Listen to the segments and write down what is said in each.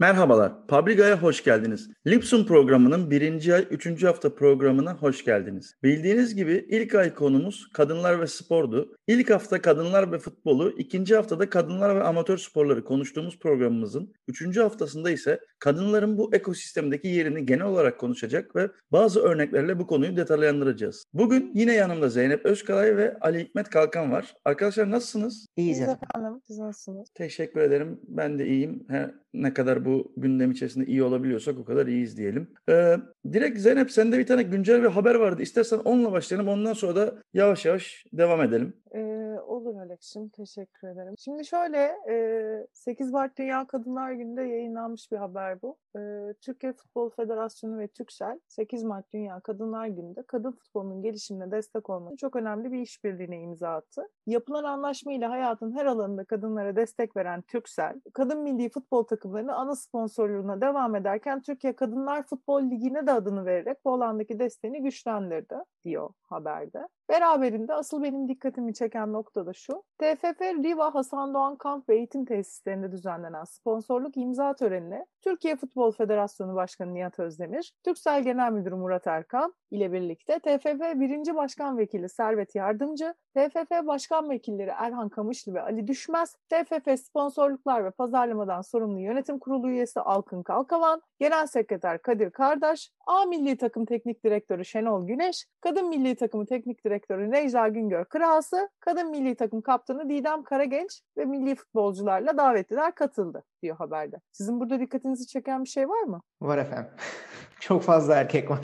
Merhabalar, Pabriga'ya hoş geldiniz. Lipsum programının birinci ay üçüncü hafta programına hoş geldiniz. Bildiğiniz gibi ilk ay konumuz kadınlar ve spordu. İlk hafta kadınlar ve futbolu, ikinci haftada kadınlar ve amatör sporları konuştuğumuz programımızın üçüncü haftasında ise kadınların bu ekosistemdeki yerini genel olarak konuşacak ve bazı örneklerle bu konuyu detaylandıracağız. Bugün yine yanımda Zeynep Özkalay ve Ali Hikmet Kalkan var. Arkadaşlar nasılsınız? İyiyiz efendim. Siz nasılsınız? Teşekkür ederim. Ben de iyiyim. He, ne kadar bu gündem içerisinde iyi olabiliyorsak o kadar iyiyiz diyelim. Ee, direkt Zeynep sende bir tane güncel bir haber vardı. İstersen onunla başlayalım. Ondan sonra da yavaş yavaş devam edelim. Ee, olur Alex'cim. Teşekkür ederim. Şimdi şöyle e, 8 Mart Dünya Kadınlar Günü'nde yayınlanmış bir haber bu. E, Türkiye Futbol Federasyonu ve TÜKSEL 8 Mart Dünya Kadınlar Günü'nde kadın futbolunun gelişimine destek olmak çok önemli bir işbirliğine imza attı. Yapılan anlaşma ile hayatın her alanında kadınlara destek veren TÜKSEL, kadın milli futbol takımlarının ana sponsorluğuna devam ederken Türkiye Kadınlar Futbol Ligi'ne de adını vererek bu desteğini güçlendirdi diyor haberde. Beraberinde asıl benim dikkatimi çeken nokta da şu. TFF Riva Hasan Doğan Kamp ve Eğitim Tesislerinde düzenlenen sponsorluk imza törenine Türkiye Futbol Federasyonu Başkanı Nihat Özdemir, Türksel Genel Müdürü Murat Erkan ile birlikte TFF 1. Başkan Vekili Servet Yardımcı, TFF Başkan Vekilleri Erhan Kamışlı ve Ali Düşmez, TFF Sponsorluklar ve Pazarlamadan Sorumlu Yönetim Kurulu üyesi Alkın Kalkavan, Genel Sekreter Kadir Kardaş, A Milli Takım Teknik Direktörü Şenol Güneş, Kadın Milli Takımı Teknik Direktörü Necla Güngör Kırağası, Kadın Milli Takım Kaptanı Didem Karagenç ve milli futbolcularla davetliler katıldı diyor haberde. Sizin burada dikkatinizi çeken bir şey var mı? Var efendim. Çok fazla erkek var.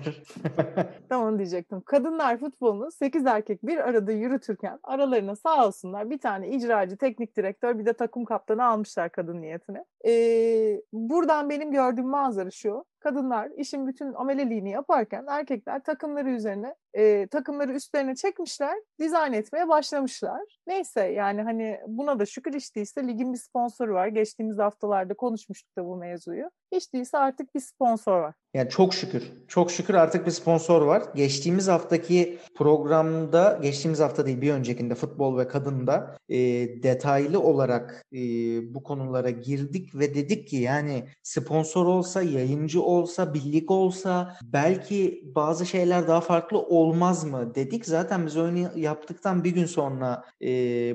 Tamam diyecektim. Kadınlar futbolunu 8 erkek bir arada yürütürken aralarına sağ olsunlar bir tane icracı, teknik direktör bir de takım kaptanı almışlar kadın niyetine. Ee, buradan benim gördüğüm manzara şu. Kadınlar işin bütün ameleliğini yaparken erkekler takımları üzerine e, takımları üstlerine çekmişler, dizayn etmeye başlamışlar. Neyse yani hani buna da şükür hiç değilse ligin bir sponsoru var. Geçtiğimiz haftalarda konuşmuştuk da bu mevzuyu. Hiç değilse artık bir sponsor var. Yani çok şükür. Çok şükür artık bir sponsor var. Geçtiğimiz haftaki programda, geçtiğimiz hafta değil bir öncekinde futbol ve kadında e, detaylı olarak e, bu konulara girdik ve dedik ki yani sponsor olsa, yayıncı olsa, birlik olsa belki bazı şeyler daha farklı olmaz mı dedik. Zaten biz oyunu yaptıktan bir gün sonra e,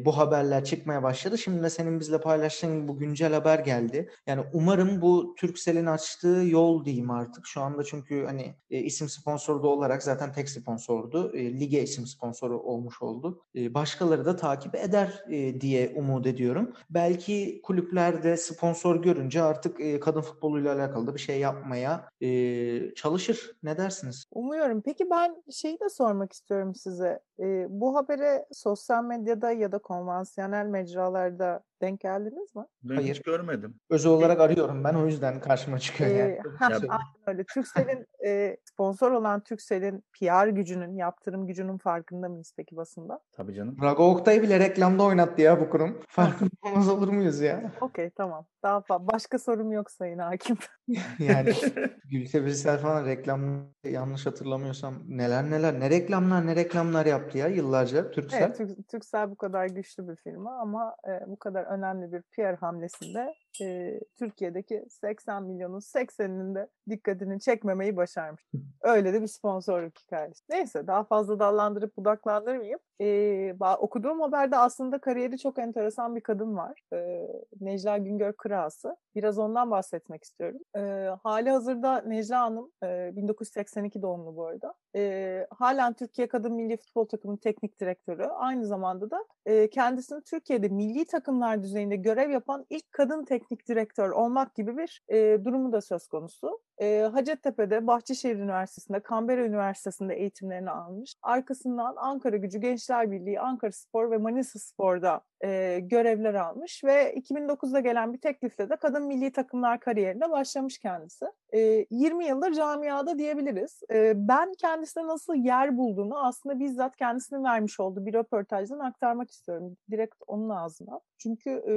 bu haberler çıkmaya başladı. Şimdi de senin bizle paylaştığın bu güncel haber geldi. Yani umarım bu Turkcell'in açtığı yol diyeyim artık. Şu anda çünkü hani e, isim sponsoru olarak zaten tek sponsordu. E, lige isim sponsoru olmuş oldu. E, başkaları da takip eder e, diye umut ediyorum. Belki kulüpler de sponsor görünce artık e, kadın futboluyla alakalı da bir şey yapmaya e, çalışır. Ne dersiniz? Umuyorum. Peki ben şeyi de sormak istiyorum size. Ee, bu habere sosyal medyada ya da konvansiyonel mecralarda denk geldiniz mi? Ben Hayır. hiç görmedim. Özel olarak arıyorum ben o yüzden karşıma çıkıyor yani. Ee, ha, Ya- aynen öyle. Turkcell'in e, sponsor olan Turkcell'in PR gücünün, yaptırım gücünün farkında mıyız peki basında? Tabii canım. Rago Oktay'ı bile reklamda oynattı ya bu kurum. Farkında olmaz olur muyuz ya? Okey tamam. Daha fa- başka sorum yok Sayın Hakim. Yani Gülse Birsel falan reklam yanlış hatırlamıyorsam neler neler ne reklamlar ne reklamlar yaptı ya yıllarca Türksel. Evet, Türk- Turkcell bu kadar güçlü bir firma ama e, bu kadar önemli bir PR hamlesinde e, Türkiye'deki 80 milyonun 80'inin de dikkatini çekmemeyi başarmış. Öyle de bir sponsorluk hikayesi. Neyse daha fazla dallandırıp budaklandırmayayım. E, okuduğum haberde aslında kariyeri çok enteresan bir kadın var. E, Necla Güngör Kırağası. Biraz ondan bahsetmek istiyorum. E, hali hazırda Necla Hanım e, 1982 doğumlu bu arada. E, halen Türkiye Kadın Milli Futbol Takımı teknik direktörü. Aynı zamanda da e, kendisini Türkiye'de milli takımlar düzeyinde görev yapan ilk kadın teknik direktör olmak gibi bir e, durumu da söz konusu. E, Hacettepe'de, Bahçeşehir Üniversitesi'nde, Canberra Üniversitesi'nde eğitimlerini almış. Arkasından Ankara Gücü Gençler Birliği, Ankara Spor ve Manisa Spor'da e, görevler almış ve 2009'da gelen bir teklifle de kadın milli takımlar kariyerine başlamış kendisi. E, 20 yıldır camiada diyebiliriz. E, ben kendisine nasıl yer bulduğunu aslında bizzat kendisinin vermiş olduğu bir röportajdan aktarmak istiyorum. Direkt onun ağzına. Çünkü e,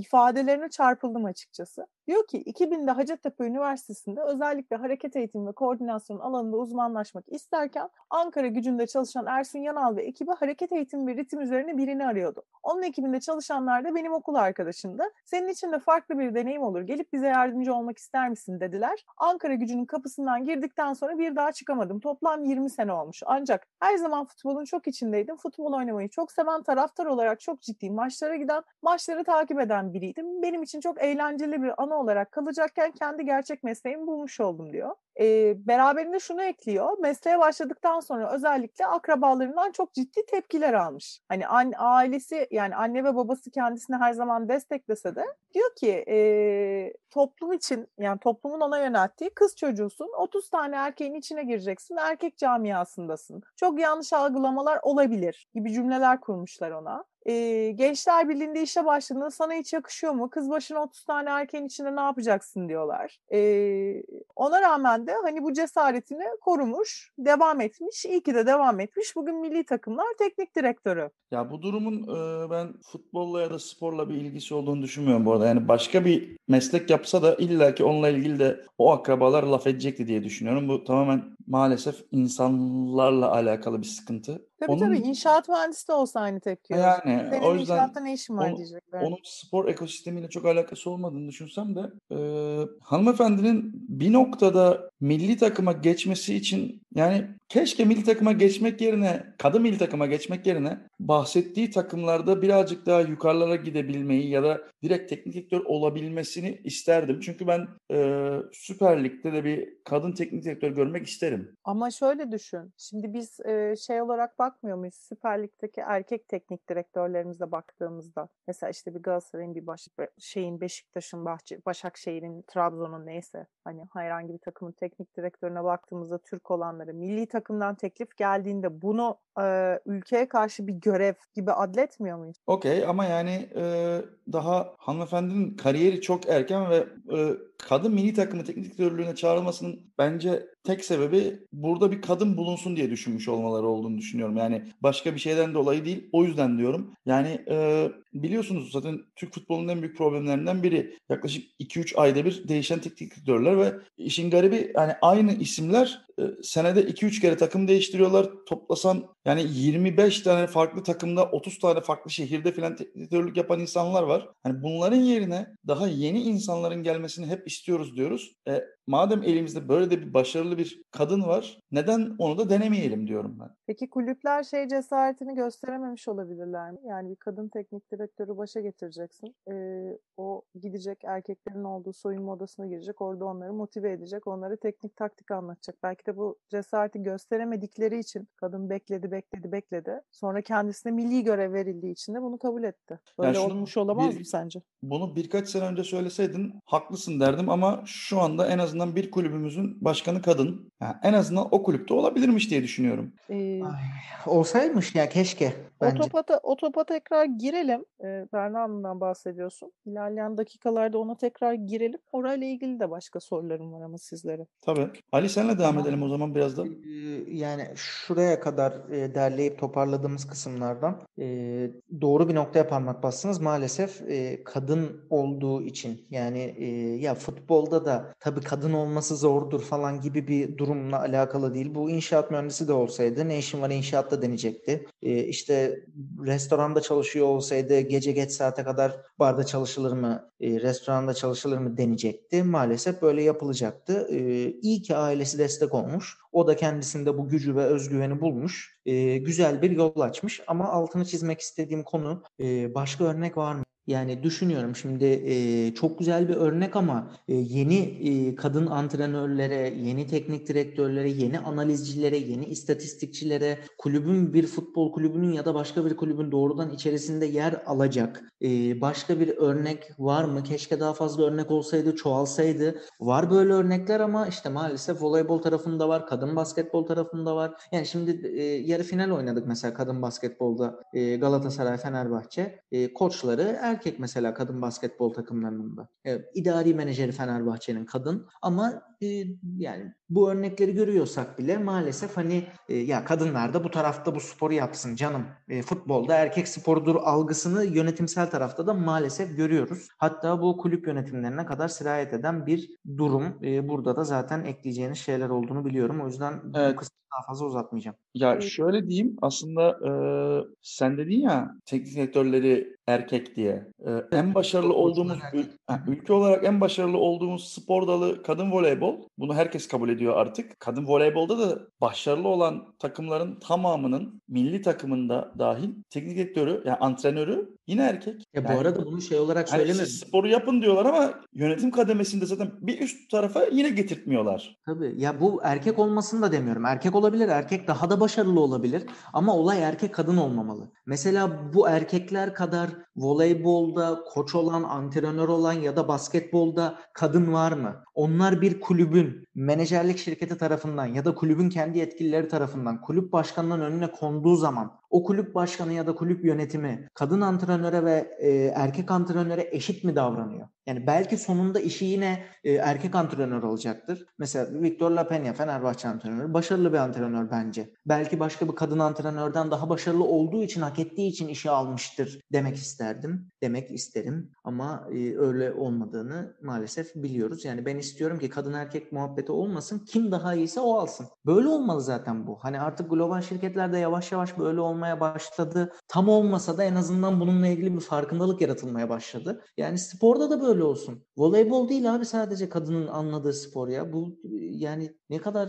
ifadelerine çarpıldım açıkçası. Diyor ki 2000'de Hacettepe Üniversitesi'nde özellikle hareket eğitimi ve koordinasyon alanında uzmanlaşmak isterken Ankara gücünde çalışan Ersun Yanal ve ekibi hareket eğitimi ve ritim üzerine birini arıyordu. Onun ekibinde çalışanlar da benim okul arkadaşımdı. Senin için de farklı bir deneyim olur. Gelip bize yardımcı olmak ister misin dediler. Ankara gücünün kapısından girdikten sonra bir daha çıkamadım. Toplam 20 sene olmuş. Ancak her zaman futbolun çok içindeydim. Futbol oynamayı çok seven taraftar olarak çok ciddi maçlara giden, maçları takip eden biriydim. Benim için çok eğlenceli bir anı olarak kalacakken kendi gerçek mesleğimi bulmuş oldum diyor. E, beraberinde şunu ekliyor. Mesleğe başladıktan sonra özellikle akrabalarından çok ciddi tepkiler almış. Hani an, ailesi yani anne ve babası kendisini her zaman desteklese de diyor ki e, toplum için yani toplumun ona yönelttiği kız çocuğusun 30 tane erkeğin içine gireceksin erkek camiasındasın. Çok yanlış algılamalar olabilir gibi cümleler kurmuşlar ona e, Gençler Birliği'nde işe başladığında sana hiç yakışıyor mu? Kız başına 30 tane erkeğin içinde ne yapacaksın diyorlar. E, ona rağmen de hani bu cesaretini korumuş, devam etmiş. İyi ki de devam etmiş. Bugün milli takımlar teknik direktörü. Ya bu durumun e, ben futbolla ya da sporla bir ilgisi olduğunu düşünmüyorum bu arada. Yani başka bir meslek yapsa da illaki onunla ilgili de o akrabalar laf edecekti diye düşünüyorum. Bu tamamen maalesef insanlarla alakalı bir sıkıntı. Tabii onun, tabii inşaat mühendisi de olsa aynı tepki. Yani Senin o yüzden inşaatta ne işin var diyecekler. Onun spor ekosistemiyle çok alakası olmadığını düşünsem de e, hanımefendinin bir noktada milli takıma geçmesi için yani keşke milli takıma geçmek yerine kadın milli takıma geçmek yerine bahsettiği takımlarda birazcık daha yukarılara gidebilmeyi ya da direkt teknik direktör olabilmesini isterdim. Çünkü ben e, Süper Lig'de de bir kadın teknik direktör görmek isterim. Ama şöyle düşün. Şimdi biz e, şey olarak bakmıyor muyuz? Süper Lig'deki erkek teknik direktörlerimize baktığımızda. Mesela işte bir Galatasaray'ın bir baş, şeyin Beşiktaş'ın Bahçe, Başakşehir'in Trabzon'un neyse hani herhangi bir takımın teknik direktörüne baktığımızda Türk olanları milli takımdan teklif geldiğinde bunu e, ülkeye karşı bir görev gibi adletmiyor muyuz? Okey ama yani e, daha hanımefendinin kariyeri çok erken ve e, kadın milli takımı teknik direktörlüğüne çağrılmasının bence tek sebebi burada bir kadın bulunsun diye düşünmüş olmaları olduğunu düşünüyorum. Yani başka bir şeyden dolayı değil. O yüzden diyorum. Yani e, biliyorsunuz zaten Türk futbolunun en büyük problemlerinden biri. Yaklaşık 2-3 ayda bir değişen teknik direktörler ve işin garibi yani aynı isimler e, senede 2-3 kere takım değiştiriyorlar. Toplasan yani 25 tane farklı takımda 30 tane farklı şehirde filan teknik yapan insanlar var. Hani bunların yerine daha yeni insanların gelmesini hep istiyoruz diyoruz. E, madem elimizde böyle de bir başarılı bir kadın var neden onu da denemeyelim diyorum ben. Peki kulüpler şey cesaretini gösterememiş olabilirler mi? Yani bir kadın teknik direktörü başa getireceksin. Ee, o gidecek erkeklerin olduğu soyunma odasına girecek. Orada onları motive edecek. Onlara teknik taktik anlatacak. Belki de bu cesareti gösteremedikleri için kadın bekledi bekledi bekledi. Sonra kendisine milli görev verildiği için de bunu kabul etti. Böyle yani olmuş olamaz bir, mı sence? Bunu birkaç sene önce söyleseydin haklısın derdim ama şu anda en azından bir kulübümüzün başkanı kadın. Yani en azından o kulüpte olabilirmiş diye düşünüyorum. Ee, Ay, olsaymış ya keşke. Bence. O, topa, o topa tekrar girelim. Ee, Berna'dan bahsediyorsun. İlerleyen dakikalarda ona tekrar girelim. Orayla ilgili de başka sorularım var ama sizlere. Tabii. Ali senle devam edelim o zaman biraz da. Yani şuraya kadar derleyip toparladığımız kısımlardan doğru bir noktaya parmak bastınız. Maalesef kadın olduğu için yani ya futbolda da tabii kadın olması zordur falan gibi bir durumla alakalı değil. Bu inşaat mühendisi de olsaydı ne işin var inşaatta deneyecekti. İşte restoranda çalışıyor olsaydı gece geç saate kadar barda çalışılır mı, restoranda çalışılır mı deneyecekti. Maalesef böyle yapılacaktı. İyi ki ailesi destek olmuş. O da kendisinde bu gücü ve özgüveni bulmuş. Güzel bir yol açmış ama altını çizmek istediğim konu başka örnek var mı? Yani düşünüyorum şimdi e, çok güzel bir örnek ama e, yeni e, kadın antrenörlere, yeni teknik direktörlere, yeni analizcilere, yeni istatistikçilere, kulübün bir futbol kulübünün ya da başka bir kulübün doğrudan içerisinde yer alacak e, başka bir örnek var mı? Keşke daha fazla örnek olsaydı, çoğalsaydı. Var böyle örnekler ama işte maalesef voleybol tarafında var, kadın basketbol tarafında var. Yani şimdi e, yarı final oynadık mesela kadın basketbolda e, Galatasaray Fenerbahçe. E, koçları erkek mesela kadın basketbol takımlarında. E, idari menajeri Fenerbahçe'nin kadın ama e, yani bu örnekleri görüyorsak bile maalesef hani e, ya kadınlar da bu tarafta bu sporu yapsın canım. E, futbolda erkek sporudur algısını yönetimsel tarafta da maalesef görüyoruz. Hatta bu kulüp yönetimlerine kadar sirayet eden bir durum. E, burada da zaten ekleyeceğiniz şeyler olduğunu biliyorum. O yüzden evet. bu kısmı daha fazla uzatmayacağım. Ya şöyle diyeyim aslında e, sen dedin ya teknik direktörleri erkek diye. E, en başarılı olduğumuz ül- ülke olarak en başarılı olduğumuz spor dalı kadın voleybol. Bunu herkes kabul ediyor artık. Kadın voleybolda da başarılı olan takımların tamamının milli takımında dahil teknik direktörü yani antrenörü yine erkek. Ya yani, bu arada bunu şey olarak hani söylemedim. sporu yapın diyorlar ama yönetim kademesinde zaten bir üst tarafa yine getirtmiyorlar. Tabii. Ya bu erkek olmasını da demiyorum. Erkek olabilir. Erkek daha da başarılı olabilir. Ama olay erkek kadın olmamalı. Mesela bu erkekler kadar voleybolda koç olan, antrenör olan ya da basketbolda kadın var mı? Onlar bir kulübün menajerlik şirketi tarafından ya da kulübün kendi yetkilileri tarafından kulüp başkanının önüne konduğu zaman o kulüp başkanı ya da kulüp yönetimi kadın antrenöre ve e, erkek antrenöre eşit mi davranıyor? Yani belki sonunda işi yine e, erkek antrenör olacaktır. Mesela Victor Lapenya Fenerbahçe antrenörü başarılı bir antrenör bence. Belki başka bir kadın antrenörden daha başarılı olduğu için hak ettiği için işe almıştır demek isterdim. Demek isterim ama e, öyle olmadığını maalesef biliyoruz. Yani ben istiyorum ki kadın erkek muhabbeti olmasın. Kim daha iyiyse o alsın. Böyle olmalı zaten bu. Hani artık global şirketlerde yavaş yavaş böyle olmaya başladı. Tam olmasa da en azından bununla ilgili bir farkındalık yaratılmaya başladı. Yani sporda da böyle olsun. Voleybol değil abi sadece kadının anladığı spor ya. Bu yani ne kadar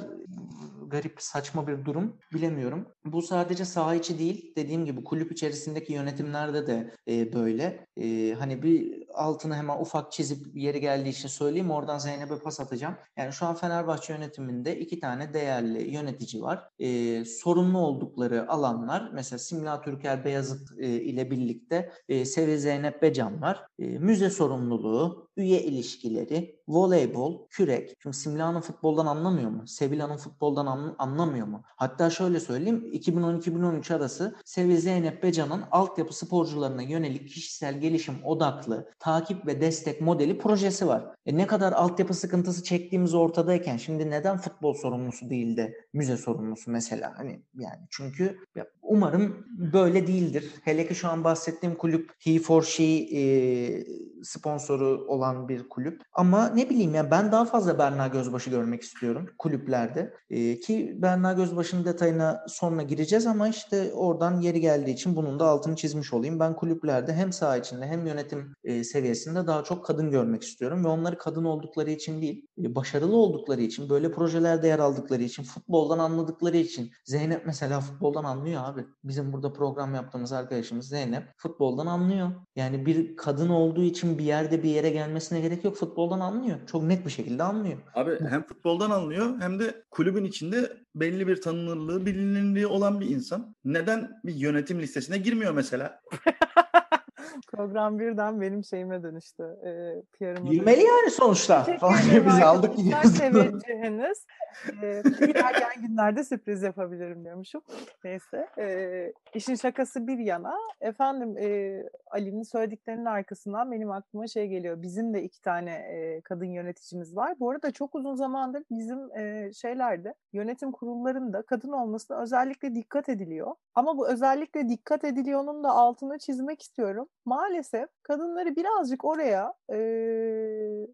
garip, saçma bir durum bilemiyorum. Bu sadece saha içi değil. Dediğim gibi kulüp içerisindeki yönetimlerde de e, böyle. E, hani bir altını hemen ufak çizip yeri geldiği için söyleyeyim. Oradan Zeynep'e pas atacağım. Yani şu an Fenerbahçe yönetiminde iki tane değerli yönetici var. E, sorumlu oldukları alanlar mesela Simla Türker Beyazıt e, ile birlikte e, Sevi Zeynep Becan var. E, müze sorumluluğu, üye ilişkileri, voleybol, kürek. Şimdi Simla'nın futboldan anlamıyor mu? Sevilla'nın futboldan an, anlamıyor mu? Hatta şöyle söyleyeyim 2010-2013 arası Sevi Zeynep Becan'ın altyapı sporcularına yönelik kişisel gelişim odaklı takip ve destek modeli projesi var. E ne kadar altyapı sıkıntısı çektiğimiz ortadayken şimdi neden futbol sorumlusu değil de müze sorumlusu mesela? Hani yani çünkü umarım böyle değildir. Hele ki şu an bahsettiğim kulüp He for She e, sponsoru olan bir kulüp. Ama ne bileyim ya ben daha fazla Berna Gözbaşı görmek istiyorum kulüplerde. E, ki Berna Gözbaşı'nın detayına sonra gireceğiz ama işte oradan yeri geldiği için bunun da altını çizmiş olayım. Ben kulüplerde hem saha içinde hem yönetim e, seviyesinde daha çok kadın görmek istiyorum ve onları kadın oldukları için değil, e, başarılı oldukları için, böyle projelerde yer aldıkları için, futboldan anladıkları için. Zeynep mesela futboldan anlıyor abi. Bizim burada program yaptığımız arkadaşımız Zeynep futboldan anlıyor. Yani bir kadın olduğu için bir yerde bir yere gelmesine gerek yok. Futboldan anlıyor. Çok net bir şekilde anlıyor. Abi hem futboldan anlıyor hem de kulübün içinde belli bir tanınırlığı, bilinirliği olan bir insan. Neden bir yönetim listesine girmiyor mesela? Program birden benim şeyime dönüştü. E, PR'ıma Bilmeli yani sonuçta. Biz aldık gidiyoruz. Teveccühünüz. E, ilerleyen günlerde sürpriz yapabilirim diyormuşum. Neyse. E, işin şakası bir yana. Efendim e, Ali'nin söylediklerinin arkasından benim aklıma şey geliyor. Bizim de iki tane e, kadın yöneticimiz var. Bu arada çok uzun zamandır bizim e, şeylerde yönetim kurullarında kadın olmasına özellikle dikkat ediliyor. Ama bu özellikle dikkat ediliyor'nun da altını çizmek istiyorum. Maalesef kadınları birazcık oraya e,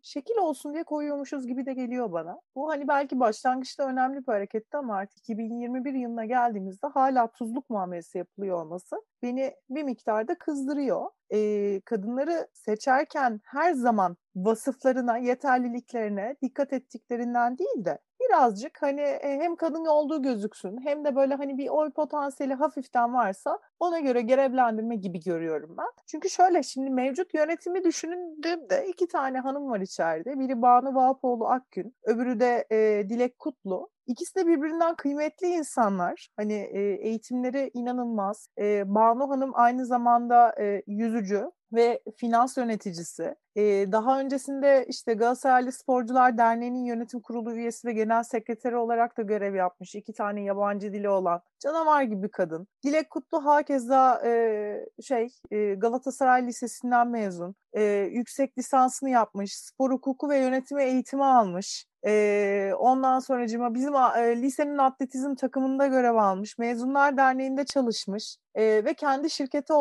şekil olsun diye koyuyormuşuz gibi de geliyor bana. Bu hani belki başlangıçta önemli bir hareketti ama artık 2021 yılına geldiğimizde hala tuzluk muamelesi yapılıyor olması beni bir miktarda kızdırıyor. E, kadınları seçerken her zaman vasıflarına, yeterliliklerine dikkat ettiklerinden değil de birazcık hani hem kadın olduğu gözüksün hem de böyle hani bir oy potansiyeli hafiften varsa ona göre görevlendirme gibi görüyorum ben. Çünkü şöyle şimdi mevcut yönetimi düşündüğümde iki tane hanım var içeride. Biri Banu Vahapoğlu Akgün, öbürü de e, Dilek Kutlu. İkisi de birbirinden kıymetli insanlar. Hani e, eğitimleri inanılmaz. E, Banu Hanım aynı zamanda e, yüzücü ve finans yöneticisi. Ee, daha öncesinde işte Galatasaraylı Sporcular Derneği'nin yönetim kurulu üyesi ve genel sekreteri olarak da görev yapmış. İki tane yabancı dili olan canavar gibi kadın. Dilek Kutlu hakeza e, şey e, Galatasaray Lisesi'nden mezun. E, yüksek lisansını yapmış. Spor hukuku ve yönetimi eğitimi almış. E, ondan sonra bizim e, lisenin atletizm takımında görev almış. Mezunlar Derneği'nde çalışmış e, ve kendi şirketi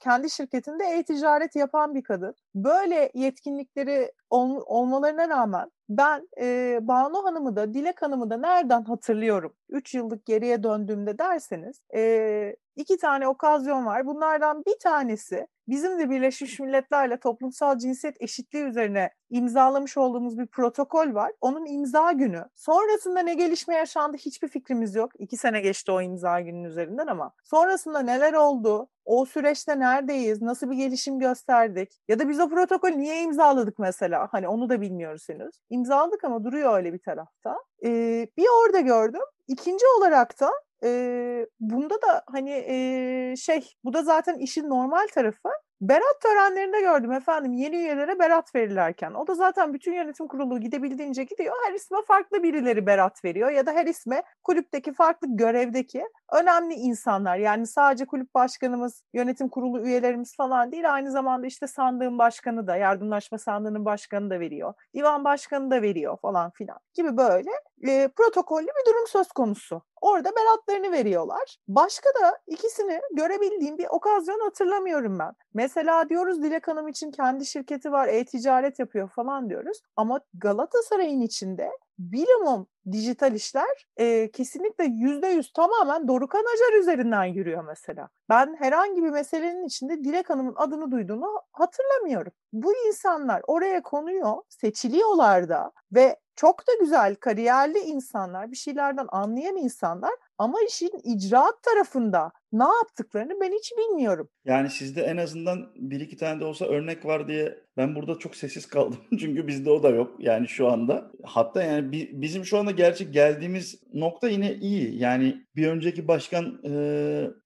kendi şirketinde e-ticaret yapan bir kadın. Böyle yetkinlikleri ol, olmalarına rağmen ben e, Banu Hanım'ı da Dilek Hanım'ı da nereden hatırlıyorum? 3 yıllık geriye döndüğümde derseniz e, iki tane okazyon var. Bunlardan bir tanesi bizim de Birleşmiş Milletler'le toplumsal cinsiyet eşitliği üzerine imzalamış olduğumuz bir protokol var. Onun imza günü. Sonrasında ne gelişme yaşandı hiçbir fikrimiz yok. İki sene geçti o imza günün üzerinden ama sonrasında neler oldu? O süreçte neredeyiz? Nasıl bir gelişim gösterdik? Ya da biz o protokol niye imzaladık mesela? Hani onu da bilmiyoruz henüz. İmzaladık ama duruyor öyle bir tarafta. Ee, bir orada gördüm. İkinci olarak da e, bunda da hani e, şey bu da zaten işin normal tarafı. Berat törenlerinde gördüm efendim yeni üyelere berat verirlerken. O da zaten bütün yönetim kurulu gidebildiğince gidiyor. Her isme farklı birileri berat veriyor ya da her isme kulüpteki farklı görevdeki önemli insanlar. Yani sadece kulüp başkanımız, yönetim kurulu üyelerimiz falan değil. Aynı zamanda işte sandığın başkanı da, yardımlaşma sandığının başkanı da veriyor. Divan başkanı da veriyor falan filan gibi böyle e, protokollü bir durum söz konusu. Orada beratlarını veriyorlar. Başka da ikisini görebildiğim bir okazyon hatırlamıyorum ben. Mesela diyoruz Dilek Hanım için kendi şirketi var, e-ticaret yapıyor falan diyoruz. Ama Galatasaray'ın içinde bilimum dijital işler e, kesinlikle yüzde yüz tamamen Dorukan Acar üzerinden yürüyor mesela. Ben herhangi bir meselenin içinde Dilek Hanım'ın adını duyduğumu hatırlamıyorum. Bu insanlar oraya konuyor, seçiliyorlar da ve çok da güzel, kariyerli insanlar, bir şeylerden anlayan insanlar ama işin icraat tarafında ne yaptıklarını ben hiç bilmiyorum. Yani sizde en azından bir iki tane de olsa örnek var diye ben burada çok sessiz kaldım. Çünkü bizde o da yok yani şu anda. Hatta yani bizim şu anda gerçek geldiğimiz nokta yine iyi. Yani bir önceki başkan e,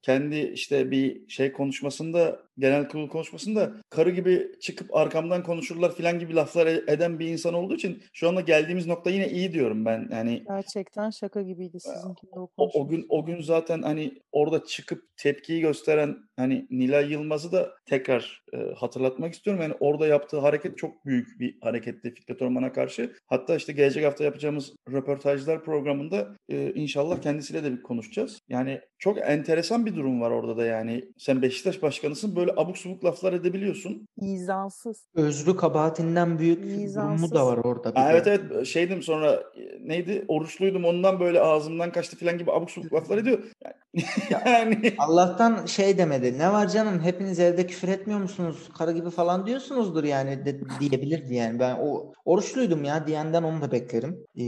kendi işte bir şey konuşmasında genel kurul konuşmasında karı gibi çıkıp arkamdan konuşurlar filan gibi laflar e, eden bir insan olduğu için şu anda geldiğimiz nokta yine iyi diyorum ben. Yani gerçekten şaka gibiydi sizinki o, o gün o gün zaten hani orada çıkıp tepkiyi gösteren hani Nilay Yılmaz'ı da tekrar e, hatırlatmak istiyorum. Yani orada yaptığı hareket çok büyük bir hareketti Fikret Orman'a karşı. Hatta işte gelecek hafta yapacağımız röportajlar programında e, inşallah kendisiyle de bir konuşacağız. Yani çok enteresan bir durum var orada da yani. Sen Beşiktaş başkanısın böyle abuk subuk laflar edebiliyorsun. İzansız. Özlü kabahatinden büyük İzansız. durumu da var orada. Ha, evet evet şeydim sonra e, neydi oruçluydum ondan böyle ağzımdan kaçtı falan gibi abuk subuk laflar ediyor. Yani, yani. Allah'tan şey demedi. Ne var canım hepiniz evde küfür etmiyor musunuz? Karı gibi falan diyorsunuzdur yani de, diyebilirdi yani. Ben o oruçluydum ya diyenden onu da beklerim. Ee,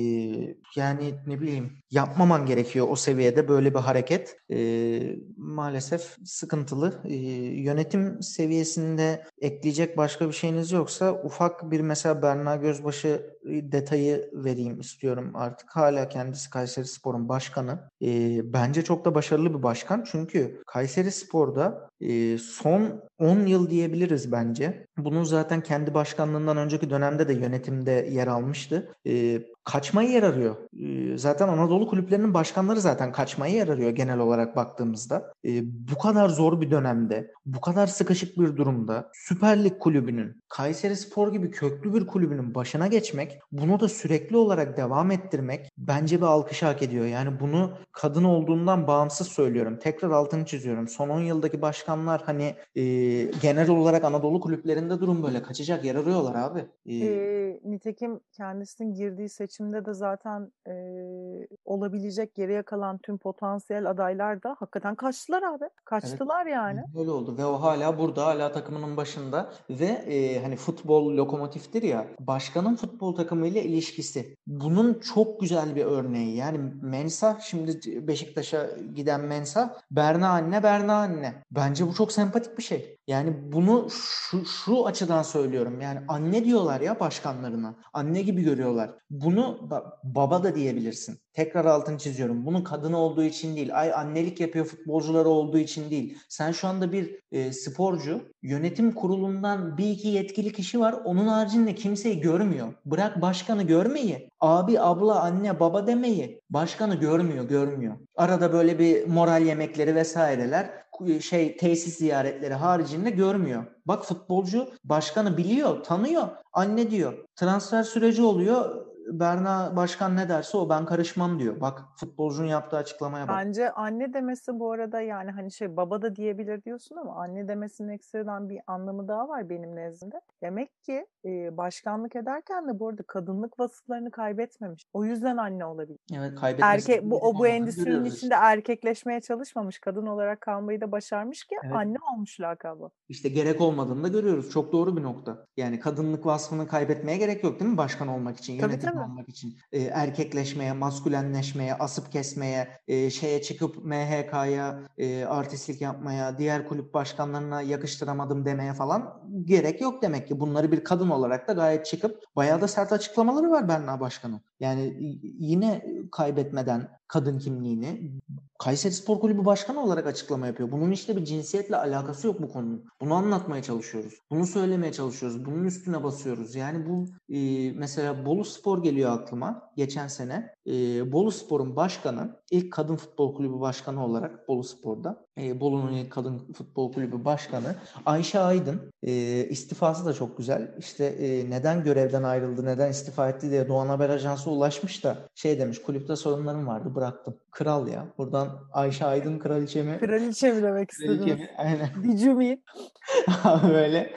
yani ne bileyim yapmaman gerekiyor o seviyede böyle bir hareket. Ee, maalesef sıkıntılı. Ee, yönetim seviyesinde ekleyecek başka bir şeyiniz yoksa ufak bir mesela Berna Gözbaşı detayı vereyim istiyorum artık. Hala kendisi Kayseri Spor'un başkanı. E, bence çok da başarılı bir başkan. Çünkü Kayseri Spor'da e, son 10 yıl diyebiliriz bence. Bunun zaten kendi başkanlığından önceki dönemde de yönetimde yer almıştı. E, kaçmayı yer arıyor. E, zaten Anadolu kulüplerinin başkanları zaten kaçmayı yer arıyor genel olarak baktığımızda. E, bu kadar zor bir dönemde, bu kadar sıkışık bir durumda Süper Lig kulübünün, Kayseri Spor gibi köklü bir kulübünün başına geçmek, bunu da sürekli olarak devam ettirmek bence bir alkış hak ediyor. Yani bunu kadın olduğundan bağımsız söylüyorum. Tekrar altını çiziyorum. Son 10 yıldaki başkanlar hani e, genel olarak Anadolu kulüplerinde durum böyle. Kaçacak yer arıyorlar abi. Ee, e, nitekim kendisinin girdiği seçimde de zaten e, olabilecek geriye kalan tüm potansiyel adaylar da hakikaten kaçtılar abi. Kaçtılar evet. yani. Öyle oldu ve o hala burada hala takımının başında ve e, hani futbol lokomotiftir ya başkanın futbol takımıyla ilişkisi. Bunun çok güzel bir örneği. Yani Mensa şimdi Beşiktaş'a giden Mensa Berna anne Berna anne. Bence bu çok sempatik bir şey. Yani bunu şu, şu açıdan söylüyorum. Yani anne diyorlar ya başkanlarına. Anne gibi görüyorlar. Bunu baba da diyebilirsin. Tekrar altını çiziyorum. Bunun kadın olduğu için değil. Ay annelik yapıyor futbolcuları olduğu için değil. Sen şu anda bir e, sporcu yönetim kurulundan bir iki yetkili kişi var. Onun haricinde kimseyi görmüyor. Bırak başkanı görmeyi. Abi, abla, anne, baba demeyi. Başkanı görmüyor, görmüyor. Arada böyle bir moral yemekleri vesaireler şey tesis ziyaretleri haricinde görmüyor. Bak futbolcu başkanı biliyor, tanıyor. Anne diyor. Transfer süreci oluyor. Berna Başkan ne derse o ben karışmam diyor. Bak futbolcunun yaptığı açıklamaya bak. Bence anne demesi bu arada yani hani şey baba da diyebilir diyorsun ama anne demesinin ekstradan bir anlamı daha var benim nezdimde. Demek ki e, başkanlık ederken de bu arada kadınlık vasıflarını kaybetmemiş. O yüzden anne olabilir. Evet kaybetmesi. Erke, bu, o bu endüstrinin içinde işte. erkekleşmeye çalışmamış. Kadın olarak kalmayı da başarmış ki evet. anne olmuş lakabı. İşte gerek olmadığını da görüyoruz. Çok doğru bir nokta. Yani kadınlık vasfını kaybetmeye gerek yok değil mi başkan olmak için? Tabii, Yönetim tabii. olmak için. E, erkekleşmeye, maskülenleşmeye, asıp kesmeye, e, şeye çıkıp MHK'ya e, artistlik yapmaya, diğer kulüp başkanlarına yakıştıramadım demeye falan gerek yok demek ki. Bunları bir kadın olarak da gayet çıkıp bayağı da sert açıklamaları var Berna Başkan'ın. Yani yine kaybetmeden kadın kimliğini Kayseri Spor Kulübü Başkanı olarak açıklama yapıyor. Bunun işte bir cinsiyetle alakası yok bu konunun. Bunu anlatmaya çalışıyoruz. Bunu söylemeye çalışıyoruz. Bunun üstüne basıyoruz. Yani bu e, mesela Bolu Spor geliyor aklıma. Geçen sene e, Bolu Spor'un başkanı ilk kadın futbol kulübü başkanı olarak Bolu Spor'da e, Bolu'nun ilk kadın futbol kulübü başkanı Ayşe Aydın e, istifası da çok güzel. İşte e, neden görevden ayrıldı, neden istifa etti diye Doğan Haber Ajansı ulaşmış da şey demiş kulüpte sorunlarım vardı bıraktım. Kral ya. Buradan Ayşe Aydın kraliçe mi? Kraliçe mi demek istedim? Kraliçe mi? Aynen. Did Böyle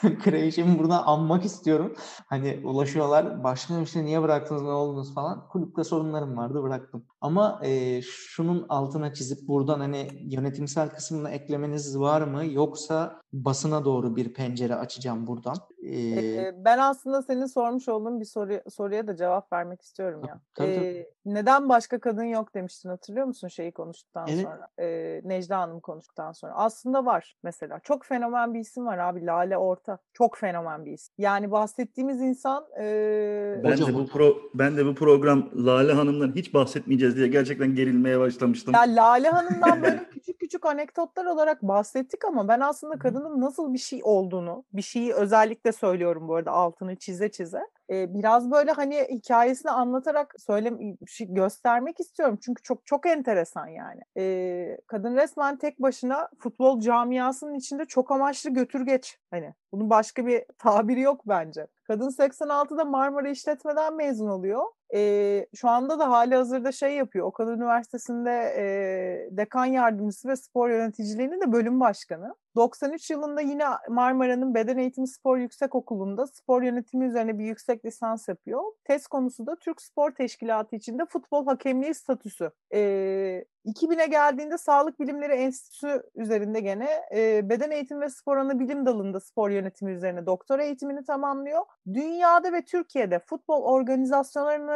Kraliçemi buradan anmak istiyorum. Hani ulaşıyorlar. Başkanım işte niye bıraktınız ne oldunuz falan. Kulüpte sorunlarım vardı bıraktım. Ama e, şunun altına çizip buradan hani yönetimsel kısmına eklemeniz var mı? Yoksa basına doğru bir pencere açacağım buradan. Ee, ben aslında senin sormuş olduğun bir soru, soruya da cevap vermek istiyorum ya. Tabii, tabii. Ee, neden başka kadın yok demiştin hatırlıyor musun şeyi konuştuktan evet. sonra? Ee, Necla Hanım konuştuktan sonra. Aslında var mesela. Çok fenomen bir isim var abi Lale Orta. Çok fenomen bir isim. Yani bahsettiğimiz insan e... ben de bu pro ben de bu program Lale Hanım'dan hiç bahsetmeyeceğiz diye gerçekten gerilmeye başlamıştım. Ya Lale Hanım'dan böyle küçük küçük anekdotlar olarak bahsettik ama ben aslında kadının nasıl bir şey olduğunu, bir şeyi özellikle söylüyorum bu arada altını çize çize biraz böyle hani hikayesini anlatarak söyle şey göstermek istiyorum. Çünkü çok çok enteresan yani. kadın resmen tek başına futbol camiasının içinde çok amaçlı götürgeç. Hani bunun başka bir tabiri yok bence. Kadın 86'da Marmara İşletme'den mezun oluyor. E, şu anda da hali hazırda şey yapıyor. Okan Üniversitesi'nde e, dekan yardımcısı ve spor yöneticiliğinin de bölüm başkanı. 93 yılında yine Marmara'nın Beden Eğitimi Spor Yüksek Okulu'nda spor yönetimi üzerine bir yüksek lisans yapıyor. Tez konusu da Türk Spor Teşkilatı içinde futbol hakemliği statüsü. Ee, 2000'e geldiğinde Sağlık Bilimleri Enstitüsü üzerinde gene e, beden eğitimi ve spor anı bilim dalında spor yönetimi üzerine doktora eğitimini tamamlıyor. Dünyada ve Türkiye'de futbol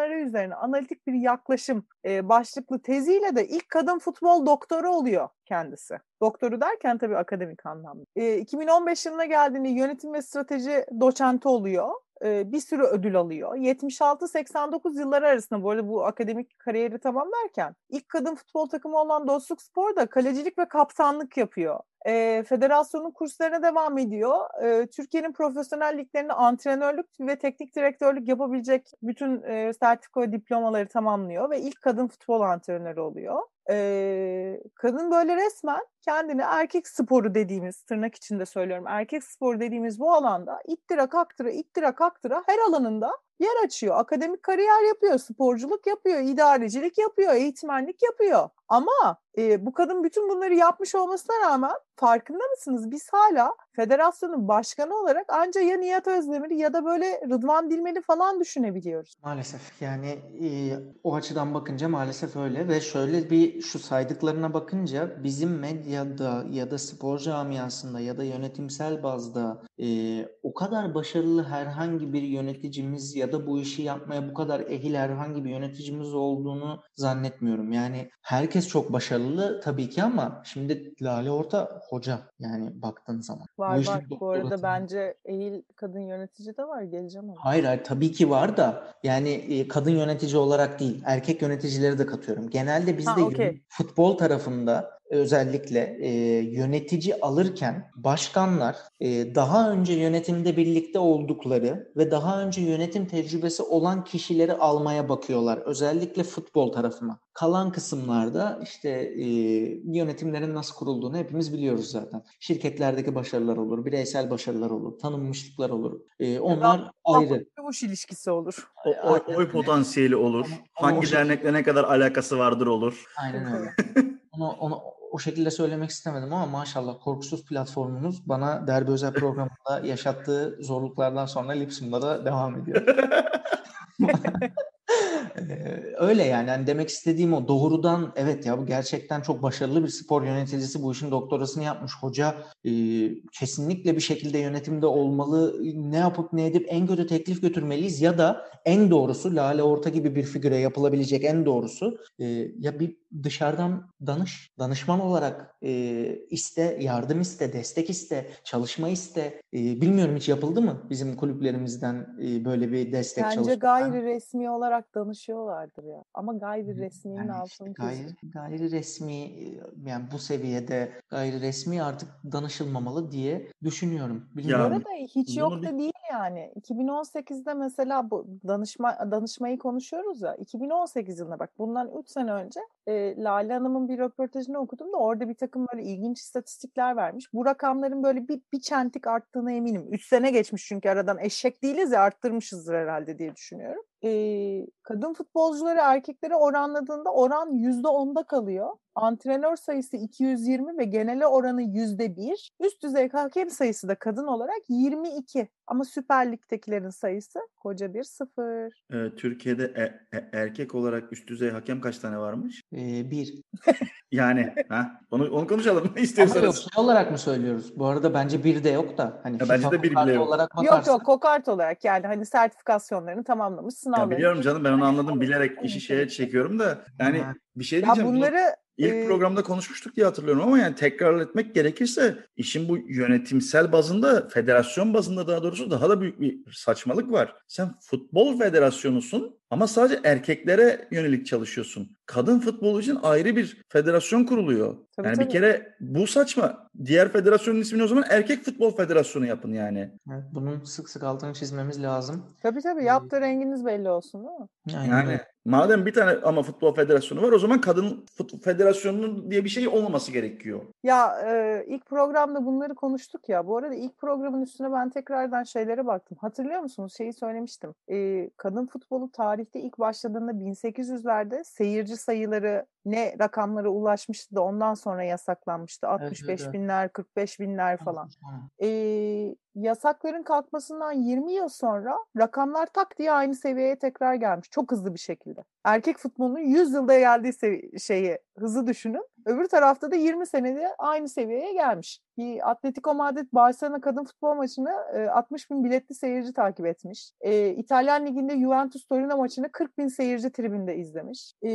organizasyonları üzerine analitik bir yaklaşım başlıklı teziyle de ilk kadın futbol doktoru oluyor kendisi. Doktoru derken tabii akademik anlamda. E, 2015 yılına geldiğinde yönetim ve strateji doçenti oluyor bir sürü ödül alıyor. 76-89 yılları arasında bu arada bu akademik kariyeri tamamlarken ilk kadın futbol takımı olan Dostluk Spor'da kalecilik ve kaptanlık yapıyor. E, federasyonun kurslarına devam ediyor. E, Türkiye'nin profesyonel liglerinde antrenörlük ve teknik direktörlük yapabilecek bütün e, sertifika diplomaları tamamlıyor ve ilk kadın futbol antrenörü oluyor e, kadın böyle resmen kendini erkek sporu dediğimiz tırnak içinde söylüyorum erkek sporu dediğimiz bu alanda ittira kaktıra ittira kaktıra her alanında yer açıyor. Akademik kariyer yapıyor, sporculuk yapıyor, idarecilik yapıyor, eğitmenlik yapıyor. Ama e, bu kadın bütün bunları yapmış olmasına rağmen farkında mısınız? Biz hala federasyonun başkanı olarak anca ya Nihat Özdemir ya da böyle Rıdvan Dilmen'i falan düşünebiliyoruz. Maalesef yani e, o açıdan bakınca maalesef öyle ve şöyle bir şu saydıklarına bakınca bizim medyada ya da spor camiasında ya da yönetimsel bazda e, o kadar başarılı herhangi bir yöneticimiz ya da bu işi yapmaya bu kadar ehil herhangi bir yöneticimiz olduğunu zannetmiyorum. Yani herkes çok başarılı tabii ki ama şimdi Lale Orta hoca yani baktığın zaman. Var işin var. Bu arada bence eğil kadın yönetici de var. Geleceğim ona. Hayır hayır tabii ki var da yani e, kadın yönetici olarak değil erkek yöneticileri de katıyorum. Genelde bizde yön- futbol tarafında özellikle e, yönetici alırken başkanlar e, daha önce yönetimde birlikte oldukları ve daha önce yönetim tecrübesi olan kişileri almaya bakıyorlar. Özellikle futbol tarafına. Kalan kısımlarda işte e, yönetimlerin nasıl kurulduğunu hepimiz biliyoruz zaten. Şirketlerdeki başarılar olur, bireysel başarılar olur, tanınmışlıklar olur. E, onlar ayrı. Gümüş ilişkisi olur. O, oy, oy potansiyeli olur. Ama- ama Hangi şey- dernekle ne kadar alakası vardır olur. Aynen öyle. Onu, onu o şekilde söylemek istemedim ama maşallah Korkusuz platformumuz bana Derbi Özel programında yaşattığı zorluklardan sonra Lipsum'da devam ediyor. Öyle yani. Hani demek istediğim o doğrudan evet ya bu gerçekten çok başarılı bir spor yöneticisi bu işin doktorasını yapmış hoca e, kesinlikle bir şekilde yönetimde olmalı ne yapıp ne edip en kötü teklif götürmeliyiz ya da en doğrusu Lale Orta gibi bir figüre yapılabilecek en doğrusu e, ya bir dışarıdan danış danışman olarak e, iste yardım iste destek iste çalışma iste E, bilmiyorum hiç yapıldı mı bizim kulüplerimizden e, böyle bir destek Bence çalışma gayri resmi olarak danışıyorlardır ya. Ama gayri resminin yani altını işte çiziyor. gayri, gayri resmi e, yani bu seviyede gayri resmi artık danışılmamalı diye düşünüyorum. Bu Bilmiyorum. arada hiç yok bir- da değil yani. 2018'de mesela bu danışma danışmayı konuşuyoruz ya. 2018 yılına bak. Bundan 3 sene önce e, Lale Hanım'ın bir röportajını okudum da orada bir takım böyle ilginç istatistikler vermiş. Bu rakamların böyle bir, bir çentik arttığına eminim. 3 sene geçmiş çünkü aradan eşek değiliz ya arttırmışızdır herhalde diye düşünüyorum. E, kadın futbolcuları erkeklere oranladığında oran %10'da kalıyor. Antrenör sayısı 220 ve genele oranı %1. Üst düzey hakem sayısı da kadın olarak 22. Ama Süper Lig'dekilerin sayısı koca bir sıfır. Ee, Türkiye'de e- e- erkek olarak üst düzey hakem kaç tane varmış? E, bir. Yani ha onu onu konuşalım Ama yok istiyorsanız. şey olarak mı söylüyoruz? Bu arada bence bir de yok da. Hani Ya bence de bir bile yok. olarak Yok bakarsan- yok kokart olarak yani hani sertifikasyonlarını tamamlamış Ya sınavlarını. biliyorum canım ben onu anladım bilerek işi şeye çekiyorum da yani. Bir şey Ya diyeceğim. bunu bunları İlk e, programda konuşmuştuk diye hatırlıyorum ama yani tekrar etmek gerekirse işin bu yönetimsel bazında, federasyon bazında daha doğrusu daha da büyük bir saçmalık var. Sen futbol federasyonusun ama sadece erkeklere yönelik çalışıyorsun. Kadın futbolu için ayrı bir federasyon kuruluyor. Tabii, yani tabii. bir kere bu saçma. Diğer federasyonun ismini o zaman erkek futbol federasyonu yapın yani. Evet, bunun sık sık altını çizmemiz lazım. tabii tabii yaptığı renginiz belli olsun değil mi? Aynen Yani. Madem bir tane ama futbol federasyonu var o zaman kadın futbol federasyonunun diye bir şey olmaması gerekiyor. Ya e, ilk programda bunları konuştuk ya. Bu arada ilk programın üstüne ben tekrardan şeylere baktım. Hatırlıyor musunuz? Şeyi söylemiştim. E, kadın futbolu tarihte ilk başladığında 1800'lerde seyirci sayıları ne rakamlara ulaşmıştı da ondan sonra yasaklanmıştı. 65 evet. binler, 45 binler falan. E, yasakların kalkmasından 20 yıl sonra rakamlar tak diye aynı seviyeye tekrar gelmiş. Çok hızlı bir şekilde. Erkek futbolunun 100 yılda geldiği sevi- şeyi hızı düşünün. Öbür tarafta da 20 senede aynı seviyeye gelmiş. Bir Atletico Madrid Barcelona kadın futbol maçını e, 60 bin biletli seyirci takip etmiş. E, İtalyan Ligi'nde Juventus Torino maçını 40 bin seyirci tribünde izlemiş. E,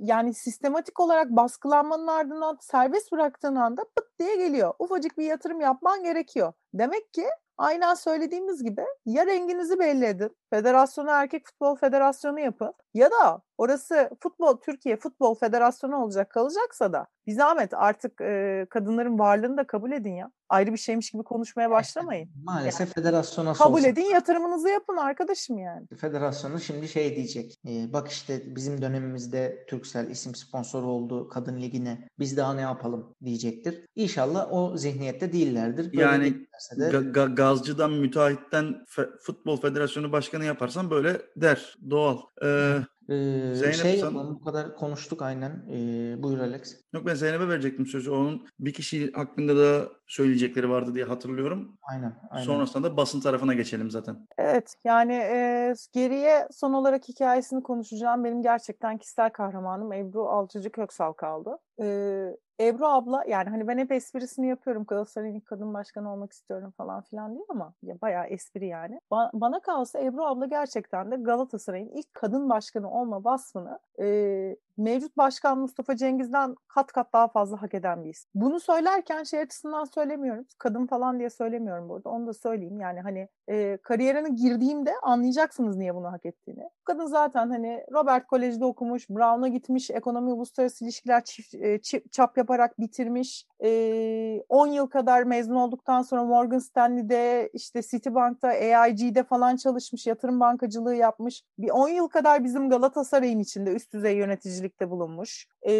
yani sistematik olarak baskılanmanın ardından serbest bıraktığın anda pıt diye geliyor. Ufacık bir yatırım yapman gerekiyor. Demek ki aynen söylediğimiz gibi ya renginizi belli edin, federasyonu erkek futbol federasyonu yapın ya da orası futbol Türkiye Futbol Federasyonu olacak kalacaksa da bir zahmet artık e, kadınların varlığını da kabul edin ya. Ayrı bir şeymiş gibi konuşmaya başlamayın. Maalesef federasyon nasıl Kabul olsa- edin yatırımınızı yapın arkadaşım yani. Federasyonu şimdi şey diyecek. e, bak işte bizim dönemimizde Turkcell isim sponsoru oldu kadın ligine. Biz daha ne yapalım diyecektir. İnşallah o zihniyette değillerdir. Böyle Yani de Ga- ga- gazcıdan müteahhitten fe- futbol federasyonu başkanı yaparsan böyle der doğal. Ee, Ee, Zeynep, şey sen- yapalım bu kadar konuştuk aynen. Ee, buyur Alex. Yok ben Zeynep'e verecektim sözü. Onun bir kişi hakkında da söyleyecekleri vardı diye hatırlıyorum. Aynen. aynen. Sonrasında da basın tarafına geçelim zaten. Evet yani e, geriye son olarak hikayesini konuşacağım. Benim gerçekten kişisel kahramanım Ebru Altıcı Köksal kaldı. E, Ebru abla yani hani ben hep esprisini yapıyorum Galatasaray'ın kadın başkanı olmak istiyorum falan filan diye ama ya bayağı espri yani. Ba- bana kalsa Ebru abla gerçekten de Galatasaray'ın ilk kadın başkanı olma vasfını e, mevcut başkan Mustafa Cengiz'den kat kat daha fazla hak eden bir isim. Bunu söylerken şey açısından söylemiyorum. Kadın falan diye söylemiyorum burada. Onu da söyleyeyim. Yani hani e, kariyerine girdiğimde anlayacaksınız niye bunu hak ettiğini. Kadın zaten hani Robert Kolej'de okumuş, Brown'a gitmiş, ekonomi uluslararası ilişkiler çift, e, çi- çap yaparak bitirmiş. E, 10 yıl kadar mezun olduktan sonra Morgan Stanley'de, işte Citibank'ta, AIG'de falan çalışmış, yatırım bankacılığı yapmış. Bir 10 yıl kadar bizim Galatasaray'ın içinde üst düzey yöneticilikte bulunmuş. E,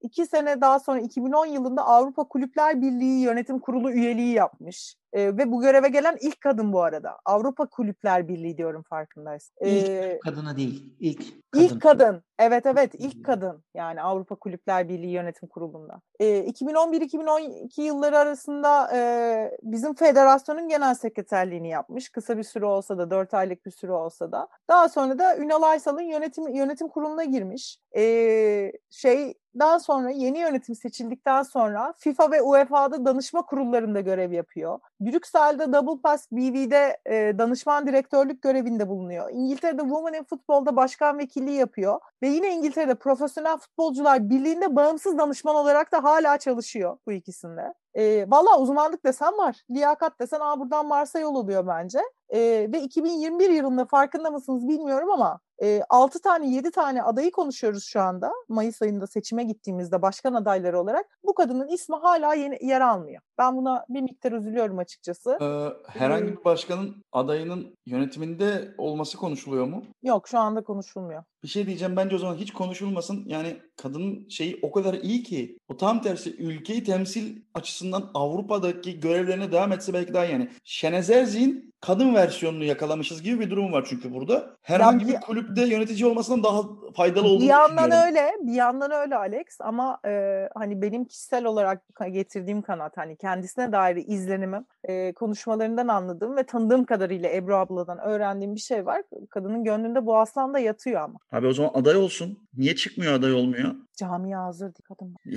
iki sene daha sonra 2010 yılında Avrupa Kulüpler Birliği Yönetim Kurulu üyeliği yapmış. Ee, ve bu göreve gelen ilk kadın bu arada. Avrupa Kulüpler Birliği diyorum farkındaysan. İlk Ee, kadına değil. ilk kadın. İlk kadın. Evet evet ilk kadın. Yani Avrupa Kulüpler Birliği Yönetim Kurulu'nda. Ee, 2011-2012 yılları arasında e, bizim federasyonun genel sekreterliğini yapmış. Kısa bir süre olsa da 4 aylık bir süre olsa da. Daha sonra da Ünal Aysal'ın yönetim yönetim kuruluna girmiş. Ee, şey daha sonra yeni yönetim seçildikten sonra FIFA ve UEFA'da danışma kurullarında görev yapıyor. Brüksel'de Double Pass BV'de e, danışman direktörlük görevinde bulunuyor. İngiltere'de Women in Football'da başkan vekilliği yapıyor. Ve yine İngiltere'de Profesyonel Futbolcular Birliği'nde bağımsız danışman olarak da hala çalışıyor bu ikisinde. E, Valla uzmanlık desen var. Liyakat desen aa buradan Mars'a yol oluyor bence. E, ve 2021 yılında farkında mısınız bilmiyorum ama e, 6 tane 7 tane adayı konuşuyoruz şu anda. Mayıs ayında seçime gittiğimizde başkan adayları olarak bu kadının ismi hala yeni, yer almıyor. Ben buna bir miktar üzülüyorum açıkçası. Ee, herhangi bir başkanın adayının yönetiminde olması konuşuluyor mu? Yok şu anda konuşulmuyor. Bir şey diyeceğim bence o zaman hiç konuşulmasın. Yani kadının şeyi o kadar iyi ki. O tam tersi ülkeyi temsil açısından Avrupa'daki görevlerine devam etse belki daha yani. Şenez Erzi'nin kadın versiyonunu yakalamışız gibi bir durum var çünkü burada. Herhangi bir- bir kulüpte yönetici olmasından daha faydalı olduğunu Bir yandan öyle, bir yandan öyle Alex ama e, hani benim kişisel olarak getirdiğim kanat hani kendisine dair izlenimim, e, konuşmalarından anladığım ve tanıdığım kadarıyla Ebru abladan öğrendiğim bir şey var. Kadının gönlünde bu aslan da yatıyor ama. Abi o zaman aday olsun. Niye çıkmıyor aday olmuyor? Camiye hazır kadın.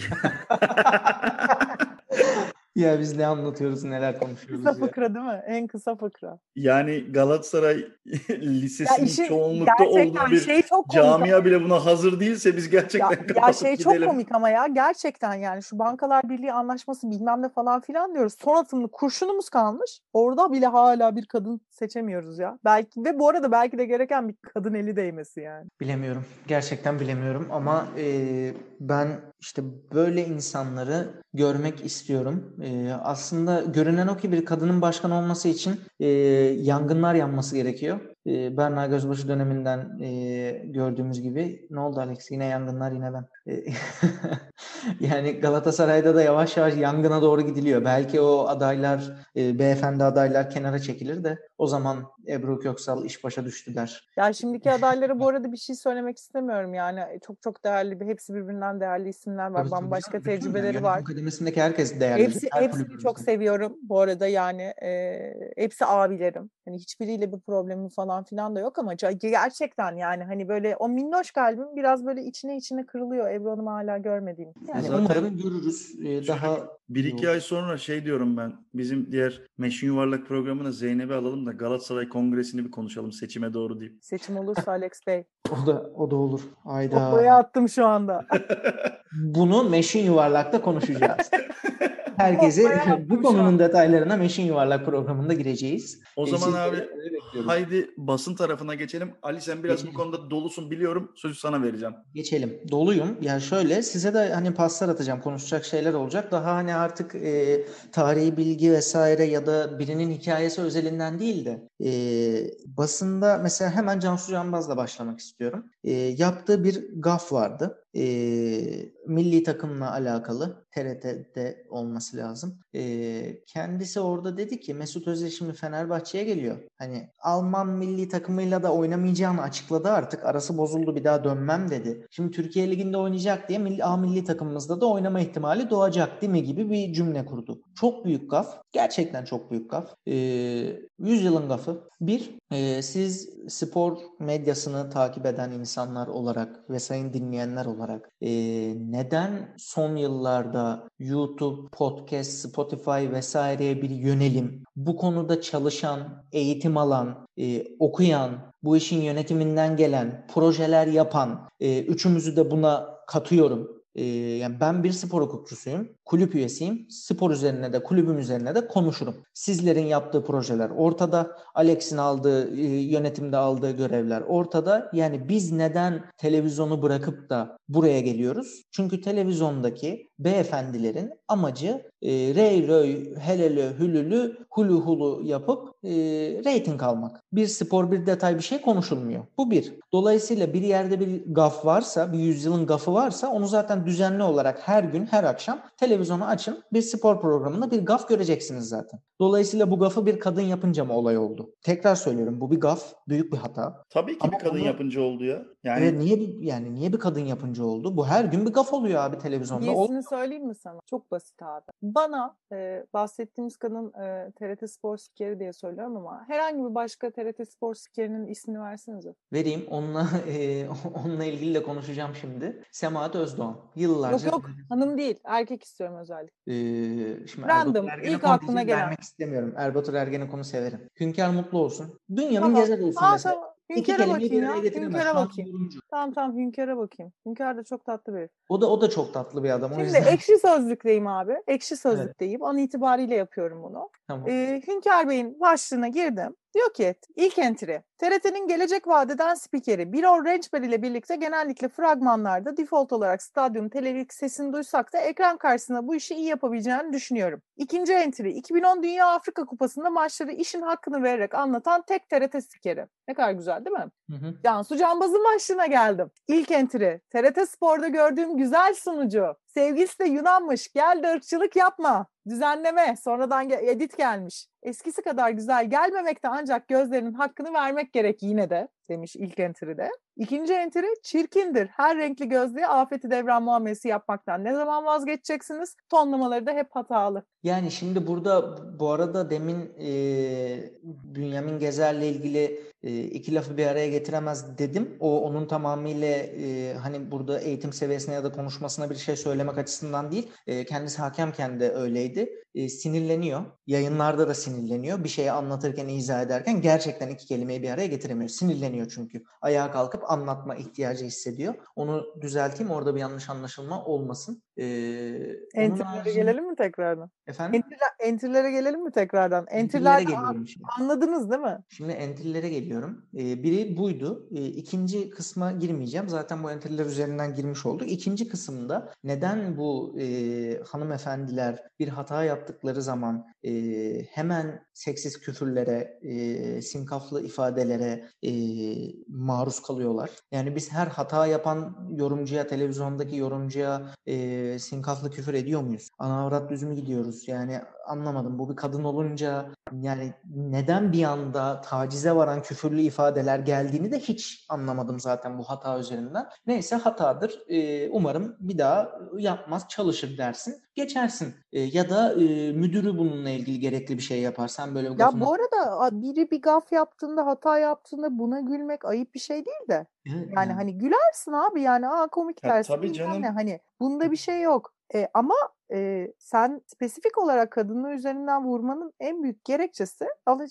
Ya biz ne anlatıyoruz, neler konuşuyoruz Kısa ya. fıkra değil mi? En kısa fıkra. yani Galatasaray Ya Lisesi'nin işin çoğunlukta olduğu bir şey çok komik. ama- camia bile buna hazır değilse biz gerçekten Ya, ya şey çok gidelim. komik ama ya gerçekten yani şu Bankalar Birliği anlaşması bilmem ne falan filan diyoruz. Son atımlı kurşunumuz kalmış. Orada bile hala bir kadın seçemiyoruz ya. Belki ve bu arada belki de gereken bir kadın eli değmesi yani. Bilemiyorum. Gerçekten bilemiyorum ama e, ben işte böyle insanları görmek istiyorum. E, aslında görünen o ki bir kadının başkan olması için e, yangınlar yanması gerekiyor. E, Berna Gözbaşı döneminden e, gördüğümüz gibi ne oldu Alex? Yine yangınlar yine ben. E, yani Galatasaray'da da yavaş yavaş yangına doğru gidiliyor. Belki o adaylar, e, beyefendi adaylar kenara çekilir de o zaman Ebru Köksal iş başa düştü der. Ya şimdiki adaylara bu arada bir şey söylemek istemiyorum yani çok çok değerli hepsi birbirinden değerli isimler var. Tabii Bambaşka. Bütün tecrübeleri var. Akademisi'ndeki herkes değerli. Hepsi, Her hepsini çok seviyorum bu arada yani e, hepsi abilerim. Hani hiçbiriyle bir problemim falan filan da yok ama gerçekten yani hani böyle o minnoş kalbim biraz böyle içine içine kırılıyor Ebru Hanım'ı hala görmediğim. Yani Zaten- umarım görürüz. Ee, daha Bir iki ay sonra şey diyorum ben. Bizim diğer Meşin Yuvarlak programına Zeynep'i alalım da Galatasaray Kongresini bir konuşalım seçime doğru deyip. Seçim olursa Alex Bey. o da o da olur. Ayda. Kafaya attım şu anda. Bunu Meşin Yuvarlak'ta konuşacağız. Attım bu konunun detaylarına Meşin Yuvarlak programında gireceğiz. O Ee, zaman abi haydi basın tarafına geçelim. Ali sen biraz Geçelim. bu konuda dolusun biliyorum. Sözü sana vereceğim. Geçelim. Doluyum. Yani şöyle size de hani paslar atacağım. Konuşacak şeyler olacak. Daha hani artık e, tarihi bilgi vesaire ya da birinin hikayesi özelinden değil de e, basında mesela hemen Cansu Canbaz'la başlamak istiyorum. E, yaptığı bir gaf vardı. E, milli takımla alakalı TRT'de olması lazım. E, kendisi orada dedi ki Mesut Özil şimdi Fenerbahçe'ye geliyor. Hani Alman milli takımıyla da oynamayacağını açıkladı artık. Arası bozuldu bir daha dönmem dedi. Şimdi Türkiye Ligi'nde oynayacak diye milli, A milli takımımızda da oynama ihtimali doğacak değil mi gibi bir cümle kurdu. Çok büyük gaf. Gerçekten çok büyük gaf. E, 100 yılın gafı. Bir, e, siz spor medyasını takip eden insanlar olarak ve sayın dinleyenler olarak e, neden son yıllarda YouTube, podcast, Spotify vesaireye bir yönelim, bu konuda çalışan, eğitim alan, e, okuyan, bu işin yönetiminden gelen, projeler yapan, e, üçümüzü de buna katıyorum. E, yani ben bir spor hukukçusuyum, kulüp üyesiyim. Spor üzerine de kulübüm üzerine de konuşurum. Sizlerin yaptığı projeler ortada, Alex'in aldığı e, yönetimde aldığı görevler ortada. Yani biz neden televizyonu bırakıp da buraya geliyoruz? Çünkü televizyondaki beyefendilerin amacı e, rey röy helelö hülülü hulu hulu yapıp e, reyting almak. Bir spor bir detay bir şey konuşulmuyor. Bu bir. Dolayısıyla bir yerde bir gaf varsa, bir yüzyılın gafı varsa onu zaten düzenli olarak her gün her akşam televizyonu açın bir spor programında bir gaf göreceksiniz zaten. Dolayısıyla bu gafı bir kadın yapınca mı olay oldu? Tekrar söylüyorum bu bir gaf, büyük bir hata. Tabii ki Ama bir kadın onu- yapınca oldu ya. Yani Evet, niye bir yani niye bir kadın yapınca oldu? Bu her gün bir gaf oluyor abi televizyonda. Diyesini söyleyeyim mi sana? Çok basit abi. Bana e, bahsettiğimiz kadın e, TRT Spor spikeri diye söylüyorum ama herhangi bir başka TRT Spor spikerinin ismini versenize. Vereyim. Onunla e, onunla ilgili de konuşacağım şimdi. Semahat Özdoğan. Yıllarca Yok yok hanım değil erkek istiyorum özellikle. Ee, şimdi Random, Erbatur ilk aklına gelen. vermek istemiyorum. Erbatur Ergenekon'u severim. Hünkar mutlu olsun. Bünyamin Tamam. Gezer olsun Aa, mesela. tamam. Hünkara bakayım ya. Hünkara bakayım. yorumcu. Tamam tamam Hünkara bakayım. Hünkar da çok tatlı bir. O da o da çok tatlı bir adam. O Şimdi yüzden ekşi sözlükteyim abi. Ekşi sözlükteyim. An itibariyle yapıyorum bunu. tamam. Ee, Hünkar Bey'in başlığına girdim. Diyor ki ilk entry. TRT'nin gelecek vadeden spikeri Birol Rençber ile birlikte genellikle fragmanlarda default olarak stadyum televizyonun sesini duysak da ekran karşısında bu işi iyi yapabileceğini düşünüyorum. İkinci entry. 2010 Dünya Afrika Kupası'nda maçları işin hakkını vererek anlatan tek TRT spikeri. Ne kadar güzel değil mi? Hı hı. Cansu Canbaz'ın başlığına geldim. İlk entry. TRT Spor'da gördüğüm güzel sunucu. Sevgilisi de Yunanmış. Gel de ırkçılık yapma. Düzenleme. Sonradan edit gelmiş. Eskisi kadar güzel gelmemekte ancak gözlerinin hakkını vermek gerek yine de demiş ilk entry'de. İkinci entry çirkindir. Her renkli gözlüğe afeti devran muamelesi yapmaktan ne zaman vazgeçeceksiniz? Tonlamaları da hep hatalı. Yani şimdi burada bu arada demin e, Bünyamin Gezer'le ilgili e, iki lafı bir araya getiremez dedim. O onun tamamıyla e, hani burada eğitim seviyesine ya da konuşmasına bir şey söylemek açısından değil. E, kendisi hakemken de öyleydi. E, sinirleniyor. Yayınlarda da sinirleniyor. Bir şeyi anlatırken, izah ederken gerçekten iki kelimeyi bir araya getiremiyor. Sinirleniyor çünkü. Ayağa kalkıp anlatma ihtiyacı hissediyor. Onu düzelteyim. Orada bir yanlış anlaşılma olmasın. E, onun Entry'lere haricinde- gelelim mi tekrardan? Efendim? Entry'ler, entry'lere gelelim mi tekrardan? Entry'ler geliyorum şimdi. anladınız değil mi? Şimdi entry'lere geliyorum. Ee, biri buydu. Ee, ikinci kısma girmeyeceğim. Zaten bu entry'ler üzerinden girmiş olduk. İkinci kısımda neden bu e, hanımefendiler bir hata yaptıkları zaman e, hemen seksiz küfürlere, e, sinkaflı ifadelere e, maruz kalıyorlar? Yani biz her hata yapan yorumcuya, televizyondaki yorumcuya e, sinkaflı küfür ediyor muyuz? Ana avrat düz mü gidiyoruz? Yani anlamadım. Bu bir kadın olunca yani neden bir anda tacize varan küfürlü ifadeler geldiğini de hiç anlamadım zaten bu hata üzerinden. Neyse hatadır. Ee, umarım bir daha yapmaz, çalışır dersin. Geçersin. Ee, ya da e, müdürü bununla ilgili gerekli bir şey yapar. Sen böyle bir Ya gafını- bu arada biri bir gaf yaptığında, hata yaptığında buna gülmek ayıp bir şey değil de. Yani hani gülersin abi yani aa komik Ya dersin. tabii bilmem canım. ne. Hani bunda bir şey yok. E, ama e, sen spesifik olarak kadınlığı üzerinden vurmanın en büyük gerekçesi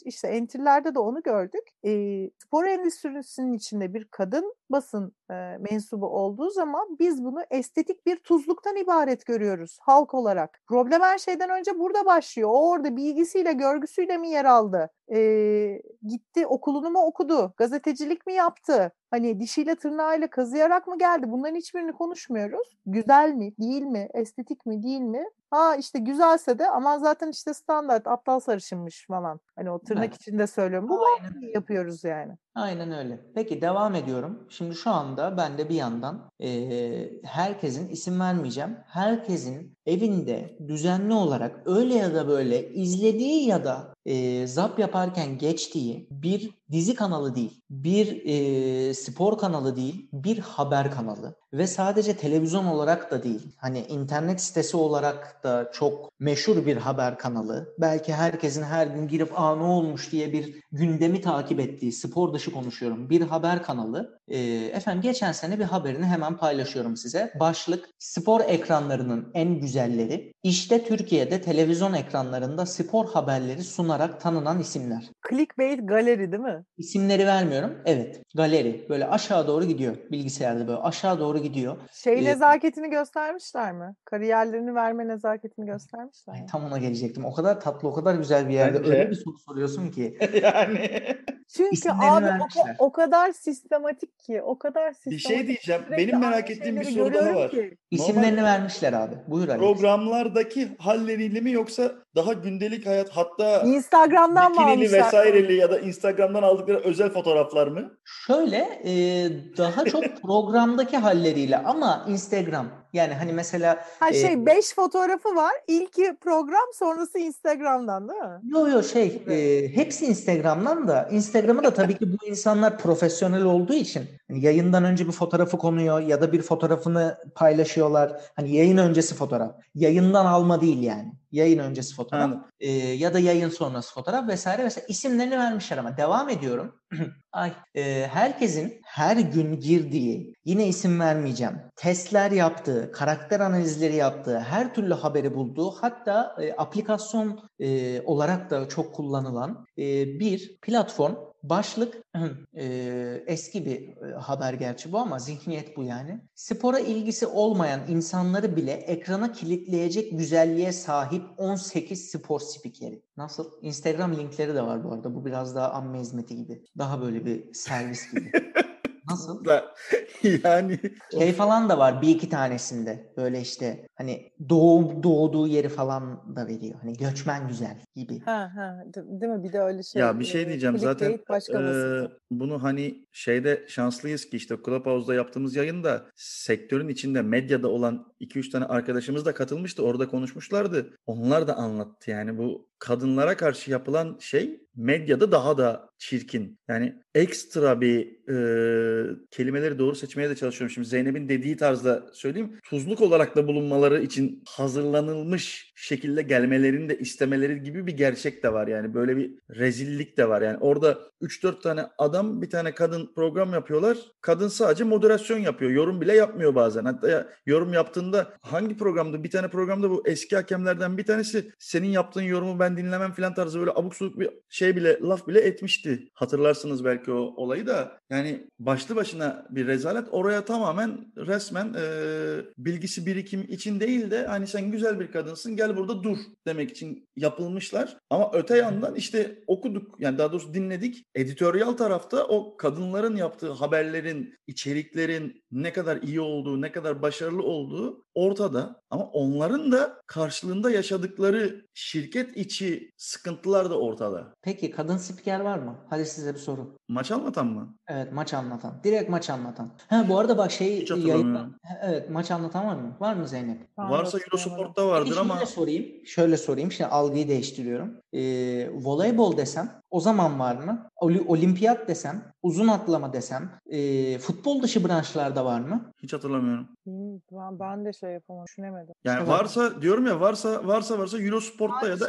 işte entry'lerde de onu gördük. E, spor endüstrisinin içinde bir kadın basın e, mensubu olduğu zaman biz bunu estetik bir tuzluktan ibaret görüyoruz halk olarak. Problem her şeyden önce burada başlıyor. O orada bilgisiyle, görgüsüyle mi yer aldı? E, gitti okulunu mu okudu? Gazetecilik mi yaptı? Hani dişiyle tırnağıyla kazıyarak mı geldi? Bunların hiçbirini konuşmuyoruz. Güzel mi, değil mi, estetik mi, değil mi? Ha işte güzelse de ama zaten işte standart aptal sarışınmış falan. Hani o tırnak Evet. içinde söylüyorum. Bu Aynen. yapıyoruz yani. Aynen öyle. Peki devam ediyorum. Şimdi şu anda ben de bir yandan eee, herkesin isim vermeyeceğim. Herkesin evinde düzenli olarak öyle ya da böyle izlediği ya da eee, zap yaparken geçtiği bir dizi kanalı değil, bir eee, spor kanalı değil, bir haber kanalı ve sadece televizyon olarak da değil. Hani internet sitesi olarak da çok meşhur bir haber kanalı. Belki herkesin her gün girip aa ne olmuş diye bir gündemi takip ettiği spor dışı konuşuyorum. Bir haber kanalı. Ee, efendim geçen sene bir haberini hemen paylaşıyorum size. Başlık spor ekranlarının en güzelleri. İşte Türkiye'de televizyon ekranlarında spor haberleri sunarak tanınan isimler. Clickbait galeri değil mi? İsimleri vermiyorum. Evet. Galeri. Böyle aşağı doğru gidiyor. Bilgisayarda böyle aşağı doğru gidiyor. Şey Ee, nezaketini göstermişler mi? Kariyerlerini verme nezaketini göstermişler mi? tam ona gelecektim. O kadar tatlı, o kadar güzel bir yerde Bence- öyle bir soru soruyorsun ki. yani Çünkü abi o, vermişler. o kadar sistematik ki, o kadar sistematik. bir şey diyeceğim. Sürekli Benim merak ettiğim bir soru daha var. ki. İsimlerini vermişler abi. Buyur Alex. Programlardaki halleriyle mi yoksa daha gündelik hayat hatta Instagram'dan mı almışlar? vesaireli ya da Instagram'dan aldıkları özel fotoğraflar mı? Şöyle e, daha çok programdaki halleriyle ama Instagram yani hani mesela Ha e, şey 5 fotoğrafı var. İlki program sonrası Instagram'dan değil mi? yo yo şey e, hepsi Instagram'dan da Instagram'ı da tabii ki bu insanlar profesyonel olduğu için hani yayından önce bir fotoğrafı konuyor ya da bir fotoğrafını paylaşıyorlar. Hani yayın öncesi fotoğraf. Yayından alma değil yani. Yayın öncesi fotoğraf. Anladım. e, ya da yayın sonrası fotoğraf vesaire vesaire isimlerini vermişler ama devam ediyorum. Ay e, herkesin her gün girdiği yine isim vermeyeceğim. Testler yaptığı, karakter analizleri yaptığı, her türlü haberi bulduğu hatta e, aplikasyon e, olarak da çok kullanılan e, bir platform. Başlık e, eski bir e, haber gerçi bu ama zihniyet bu yani. Spora ilgisi olmayan insanları bile ekrana kilitleyecek güzelliğe sahip 18 spor spikeri. Nasıl? Instagram linkleri de var bu arada. Bu biraz daha amme hizmeti gibi. Daha böyle bir servis gibi. Nasıl? Da, yani Şey falan da var bir iki tanesinde. Böyle işte hani doğum doğduğu yeri falan da veriyor. Hani göçmen güzel gibi. Ha ha de- değil mi? Bir de öyle şey. ya bir şey e, diyeceğim zaten clickbait başka e, bunu hani şeyde şanslıyız ki işte Clubhouse'da yaptığımız yayında sektörün içinde medyada olan 2-3 tane arkadaşımız da katılmıştı. Orada konuşmuşlardı. Onlar da anlattı yani bu kadınlara karşı yapılan şey medyada daha da çirkin. Yani ekstra bir e, kelimeleri doğru seçmeye de çalışıyorum. Şimdi Zeynep'in dediği tarzda söyleyeyim. Tuzluk olarak da bulunmaları için hazırlanılmış şekilde gelmelerini de istemeleri gibi bir gerçek de var. Yani böyle bir rezillik de var. Yani orada 3-4 tane adam bir tane kadın program yapıyorlar. Kadın sadece moderasyon yapıyor. Yorum bile yapmıyor bazen. Hatta ya, yorum yaptığında hangi programda bir tane programda bu eski hakemlerden bir tanesi senin yaptığın yorumu ben dinlemem filan tarzı böyle abuk subuk bir şey bile laf bile etmişti. Hatırlarsınız belki o olayı da. Yani başlı başına bir rezalet. Oraya tamamen resmen e, bilgisi birikim için değil de hani sen güzel bir kadınsın gel burada dur demek için yapılmışlar. Ama öte yandan işte okuduk yani daha doğrusu dinledik. Editoryal tarafta o kadınların yaptığı haberlerin, içeriklerin ne kadar iyi olduğu, ne kadar başarılı olduğu ortada. Ama onların da karşılığında yaşadıkları şirket içi sıkıntılar da ortada. Peki kadın spiker var mı? Hadi size bir soru. Maç anlatan mı? Evet maç anlatan. Direkt maç anlatan. Ha bu arada bak şey Hiç yayında- Evet maç anlatan var mı? Var mı Zeynep? Varsa. Eurosport'ta vardır Peki ama şöyle sorayım. Şöyle sorayım. Şimdi algıyı değiştiriyorum. Ee, voleybol desem o zaman var mı? Oli- olimpiyat desem, uzun atlama desem, ee, futbol dışı branşlarda var mı? hiç hatırlamıyorum. Hmm, Ben, ben de şey yapamadım. Düşünemedim. Yani Evet. varsa diyorum ya varsa varsa varsa Eurosport'ta ya da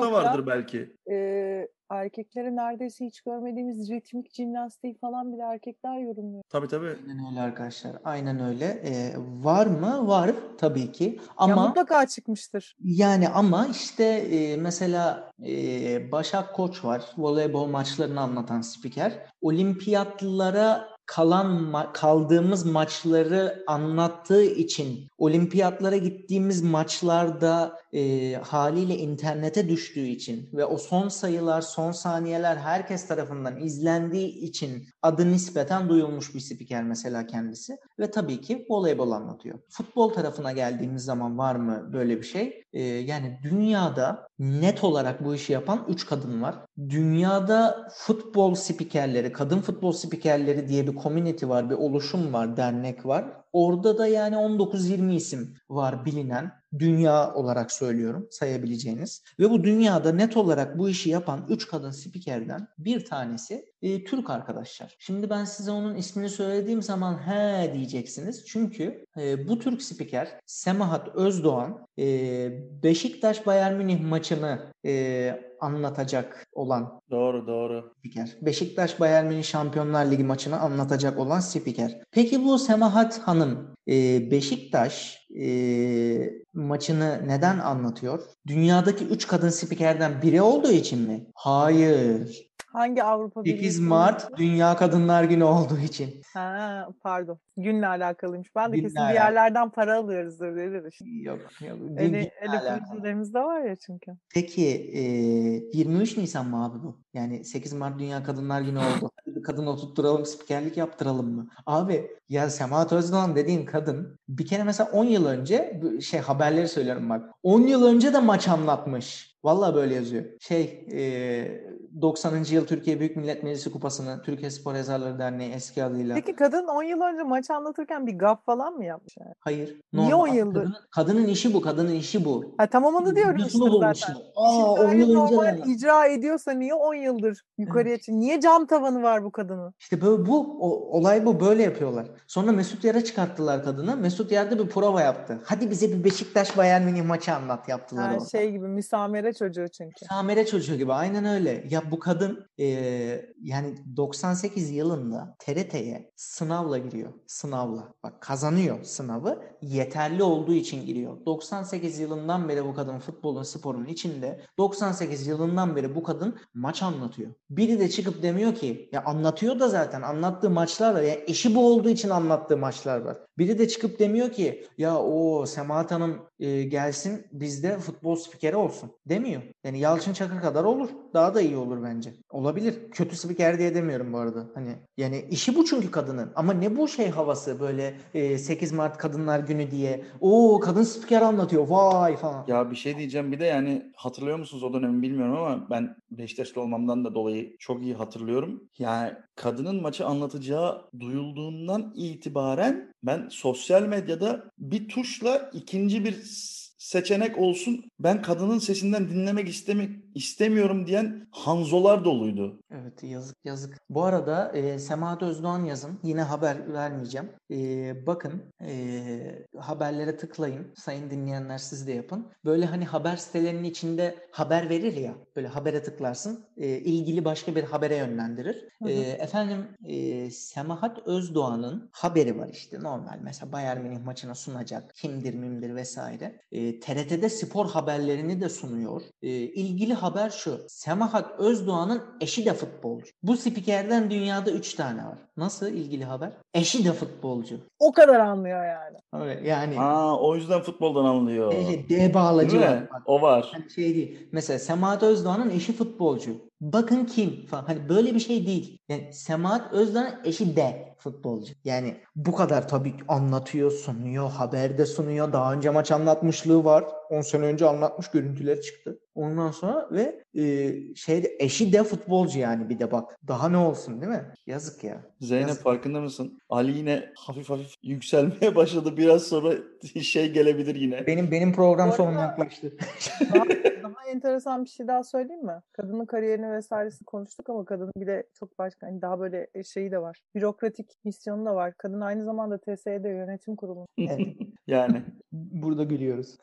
diyor ya. vardır belki. Ee, erkekleri neredeyse hiç görmediğimiz ritmik jimnastiği falan bile erkekler yorumluyor. Tabii tabii. Aynen öyle arkadaşlar. Aynen öyle. Ee, var mı? Var tabii ki. Ya Ama mutlaka çıkmıştır. Yani ama işte e, mesela e, Başak Koç var. Voleybol maçlarını anlatan spiker. Olimpiyatlara kalan ma- kaldığımız maçları anlattığı için olimpiyatlara gittiğimiz maçlarda e, haliyle internete düştüğü için ve o son sayılar, son saniyeler herkes tarafından izlendiği için adı nispeten duyulmuş bir spiker mesela kendisi ve tabii ki voleybol anlatıyor. Futbol tarafına geldiğimiz zaman var mı böyle bir şey? Ee, yani dünyada net olarak bu işi yapan 3 kadın var. Dünyada futbol spikerleri, kadın futbol spikerleri diye bir community var, bir oluşum var, dernek var. Orada da yani 19-20 isim var bilinen. Dünya olarak söylüyorum sayabileceğiniz. Ve bu dünyada net olarak bu işi yapan 3 kadın spikerden bir tanesi e, Türk arkadaşlar. Şimdi ben size onun ismini söylediğim zaman he diyeceksiniz. Çünkü e, bu Türk spiker Semahat Özdoğan e, Beşiktaş Bayern Münih maçını e, anlatacak olan Doğru doğru. spiker. Beşiktaş Bayern Münih Şampiyonlar Ligi maçını anlatacak olan spiker. Peki bu Semahat Hanım e, Beşiktaş e, maçını neden anlatıyor? Dünyadaki 3 kadın spikerden biri olduğu için mi? Hayır. Hangi Avrupa 8 Birliği Mart Dünya Kadınlar Günü olduğu için. Ha, pardon. Günle alakalıymış. Ben de Günle kesin bir alakalı. yerlerden para alıyoruzdur dedi. Yok, yok. Eli alakalı. projelerimiz de var ya çünkü. Peki e, 23 Nisan mı abi bu? Yani 8 Mart Dünya Kadınlar Günü oldu. Bir kadın oturtturalım, spikerlik yaptıralım mı? Abi ya Semahat Özdoğan dediğin kadın bir kere mesela 10 yıl önce şey haberleri söylüyorum bak. 10 yıl önce de maç anlatmış. Vallahi böyle yazıyor. Şey e, 90. yıl Türkiye Büyük Millet Meclisi Kupası'nı Türkiye Spor Yazarları Derneği eski adıyla. Peki kadın 10 yıl önce maç anlatırken bir gaf falan mı yapmış? Yani? Hayır. Niye normal. 10 yıldır? Kadının, kadının işi bu. Kadının işi bu. Ha, tamam onu diyorum işte Videosunu zaten. Aa Şimdi 10 gayet yıl önce normal icra ediyorsa niye 10 yıldır yukarıya çık? Niye cam tavanı var bu kadının? İşte böyle bu o- olay bu böyle yapıyorlar. Sonra Mesut Yar'a çıkarttılar kadını. Mesut Yar'da bir prova yaptı. Hadi bize bir Beşiktaş Bayern Münih maçı anlat yaptılar orada. şey gibi müsamere çocuğu çünkü. Samere çocuğu gibi aynen öyle. Ya bu kadın eee, yani 98 yılında TRT'ye sınavla giriyor. Sınavla. Bak kazanıyor sınavı. Yeterli olduğu için giriyor. 98 yılından beri bu kadın futbolun sporun içinde. 98 yılından beri bu kadın maç anlatıyor. Biri de çıkıp demiyor ki ya anlatıyor da zaten anlattığı maçlar var. Yani eşi bu olduğu için anlattığı maçlar var. Biri de çıkıp demiyor ki ya o Semahat Hanım e, gelsin bizde futbol spikeri olsun demiyor. Yani Yalçın Çakır kadar olur. Daha da iyi olur bence. Olabilir. Kötü spiker diye demiyorum bu arada. Hani yani işi bu çünkü kadının. Ama ne bu şey havası böyle e, 8 Mart Kadınlar Günü diye. O kadın spiker anlatıyor. Vay falan. Ya bir şey diyeceğim bir de yani hatırlıyor musunuz o dönemi bilmiyorum ama ben Beşiktaşlı olmamdan da dolayı çok iyi hatırlıyorum. Yani kadının maçı anlatacağı duyulduğundan itibaren ben sosyal medyada bir tuşla ikinci bir seçenek olsun ben kadının sesinden dinlemek istemek istemiyorum diyen hanzolar doluydu. Evet yazık yazık. Bu arada e, Semahat Özdoğan yazın. Yine haber vermeyeceğim. E, bakın e, haberlere tıklayın. Sayın dinleyenler siz de yapın. Böyle hani haber sitelerinin içinde haber verir ya. Böyle habere tıklarsın. E, ilgili başka bir habere yönlendirir. Hı hı. E, efendim e, Semahat Özdoğan'ın haberi var işte normal. Mesela Bayern Münih maçına sunacak. Kimdir mimdir vesaire. E, TRT'de spor haberlerini de sunuyor. E, ilgili haber şu. Semahat Özdoğan'ın eşi de futbolcu. Bu spikerden dünyada 3 tane var. Nasıl ilgili haber? Eşi de futbolcu. O kadar anlıyor yani. Evet, yani Aa o yüzden futboldan anlıyor. e, D bağlacı var. Bak, O var. Hani şey değil. Mesela Semahat Özdoğan'ın eşi futbolcu. Bakın kim falan. Hani böyle bir şey değil. Yani Semahat Özdoğan'ın eşi de futbolcu. Yani bu kadar tabii anlatıyor, sunuyor, haberde sunuyor. Daha önce maç anlatmışlığı var. 10 sene önce anlatmış görüntüleri çıktı. Ondan sonra ve e, şeyde eşi de futbolcu yani bir de bak. Daha ne olsun değil mi? Yazık ya. Zeynep Yazık. farkında mısın? Ali yine hafif hafif yükselmeye başladı. Biraz sonra şey gelebilir yine. Benim benim program sonuna yaklaştı. Daha enteresan bir şey daha söyleyeyim mi? Kadının kariyerini vesairesini konuştuk ama kadının bir de çok başka hani daha böyle şeyi de var. Bürokratik misyonu da var. Kadın aynı zamanda TSE'de yönetim kurulu. Evet. Yani. Burada gülüyoruz.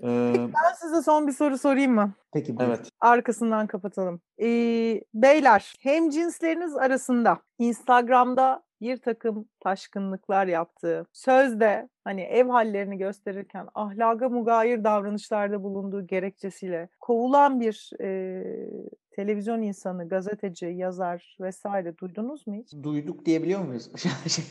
eee, Ben size son bir soru sorayım mı? Peki buyurun. evet. Arkasından kapatalım. Ee, beyler, hem cinsleriniz arasında Instagram'da bir takım taşkınlıklar yaptığı, sözde hani ev hallerini gösterirken ahlaka mugayir davranışlarda bulunduğu gerekçesiyle kovulan bir e, televizyon insanı, gazeteci, yazar vesaire duydunuz mu hiç? Duyduk diyebiliyor muyuz? Şey.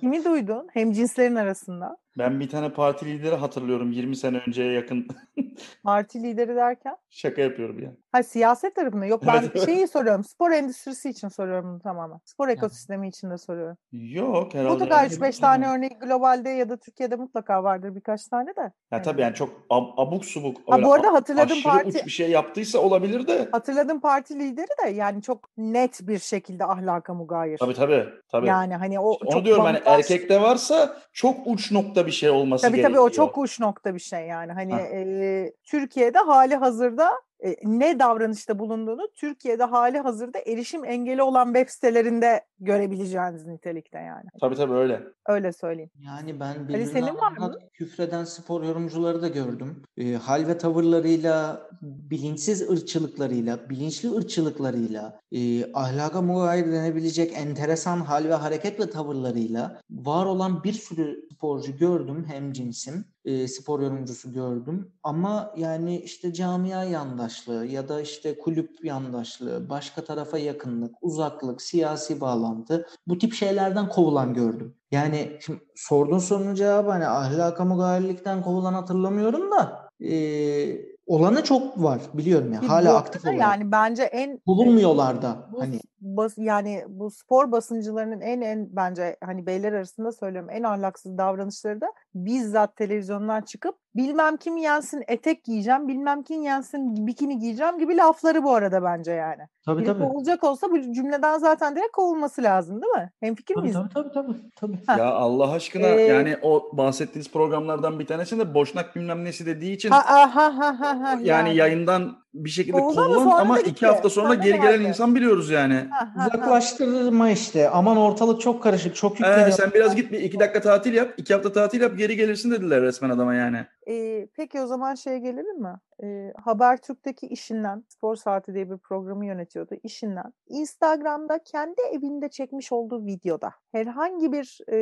Kimi duydun? Hem cinslerin arasında. Ben bir tane parti lideri hatırlıyorum 20 sene önceye yakın. Parti lideri derken? Şaka yapıyorum ya. Ha siyaset tarafında yok ben Evet, evet. şeyi soruyorum. Spor endüstrisi için soruyorum bunu tamamen. Spor ekosistemi için de soruyorum. Yok herhalde. Mutlaka yani. 3-5 tane örneği globalde ya da Türkiye'de mutlaka vardır birkaç tane de. Ya tabii yani çok ab- abuk subuk. Ha, bu arada hatırladım parti- uç bir şey yaptıysa olabilir de. Hatırladığım parti lideri de yani çok net bir şekilde ahlaka mugayir. Tabii tabii. tabii. Yani hani o Onu çok diyorum hani bambaşka- erkekte varsa çok uç nokta bir şey olması Tabii gerekiyor. tabii o çok uç nokta bir şey yani. Hani Ha. e, Türkiye'de hali hazırda e, ne davranışta bulunduğunu Türkiye'de hali hazırda erişim engeli olan web sitelerinde görebileceğiniz nitelikte yani. Tabii tabii öyle. Öyle söyleyeyim. Yani ben senin var mı? anlat- küfreden spor yorumcuları da gördüm. E, hal ve tavırlarıyla, bilinçsiz ırkçılıklarıyla, bilinçli ırkçılıklarıyla, e, ahlaka mugayir denebilecek enteresan hal ve hareket ve tavırlarıyla var olan bir sürü sporcu gördüm hem cinsim. E, spor yorumcusu gördüm. Ama yani işte camia yandaşlığı ya da işte kulüp yandaşlığı, başka tarafa yakınlık, uzaklık, siyasi bağlantı bu tip şeylerden kovulan gördüm. Yani şimdi sorduğun sorunun cevabı hani ahlaka mugayirlikten kovulan hatırlamıyorum da e, olanı çok var biliyorum ya. Bu Hala aktif olarak. Yani bence en Bulunmuyorlar da bu hani. bas, yani bu spor basıncılarının en en bence hani beyler arasında söylüyorum en ahlaksız davranışları da bizzat televizyondan çıkıp bilmem kim yensin etek giyeceğim, bilmem kim yensin bikini giyeceğim gibi lafları bu arada bence yani. Tabii Biri tabii. kovulacak olsa bu cümleden zaten direkt kovulması lazım değil mi? Hemfikir Tabii miyiz? tabii tabii tabii. tabii. Ha. Ya Allah aşkına Ee, yani o bahsettiğiniz programlardan bir tanesinde boşnak bilmem nesi dediği için Ha, ha, ha, ha, ha, ha, yani, yayından bir şekilde ama kovulan ama iki hafta sonra da geri gelen insan biliyoruz yani. Ha, ha, ha. Uzaklaştırma işte. Aman ortalık çok karışık, çok Ee, yükleniyor. sen biraz git bir iki dakika tatil yap. iki hafta tatil yap geri gelirsin dediler resmen adama yani. Ee, peki o zaman şeye gelelim mi? Ee, Habertürk'teki işinden, Spor Saati diye bir programı yönetiyordu. işinden Instagram'da kendi evinde çekmiş olduğu videoda herhangi bir e,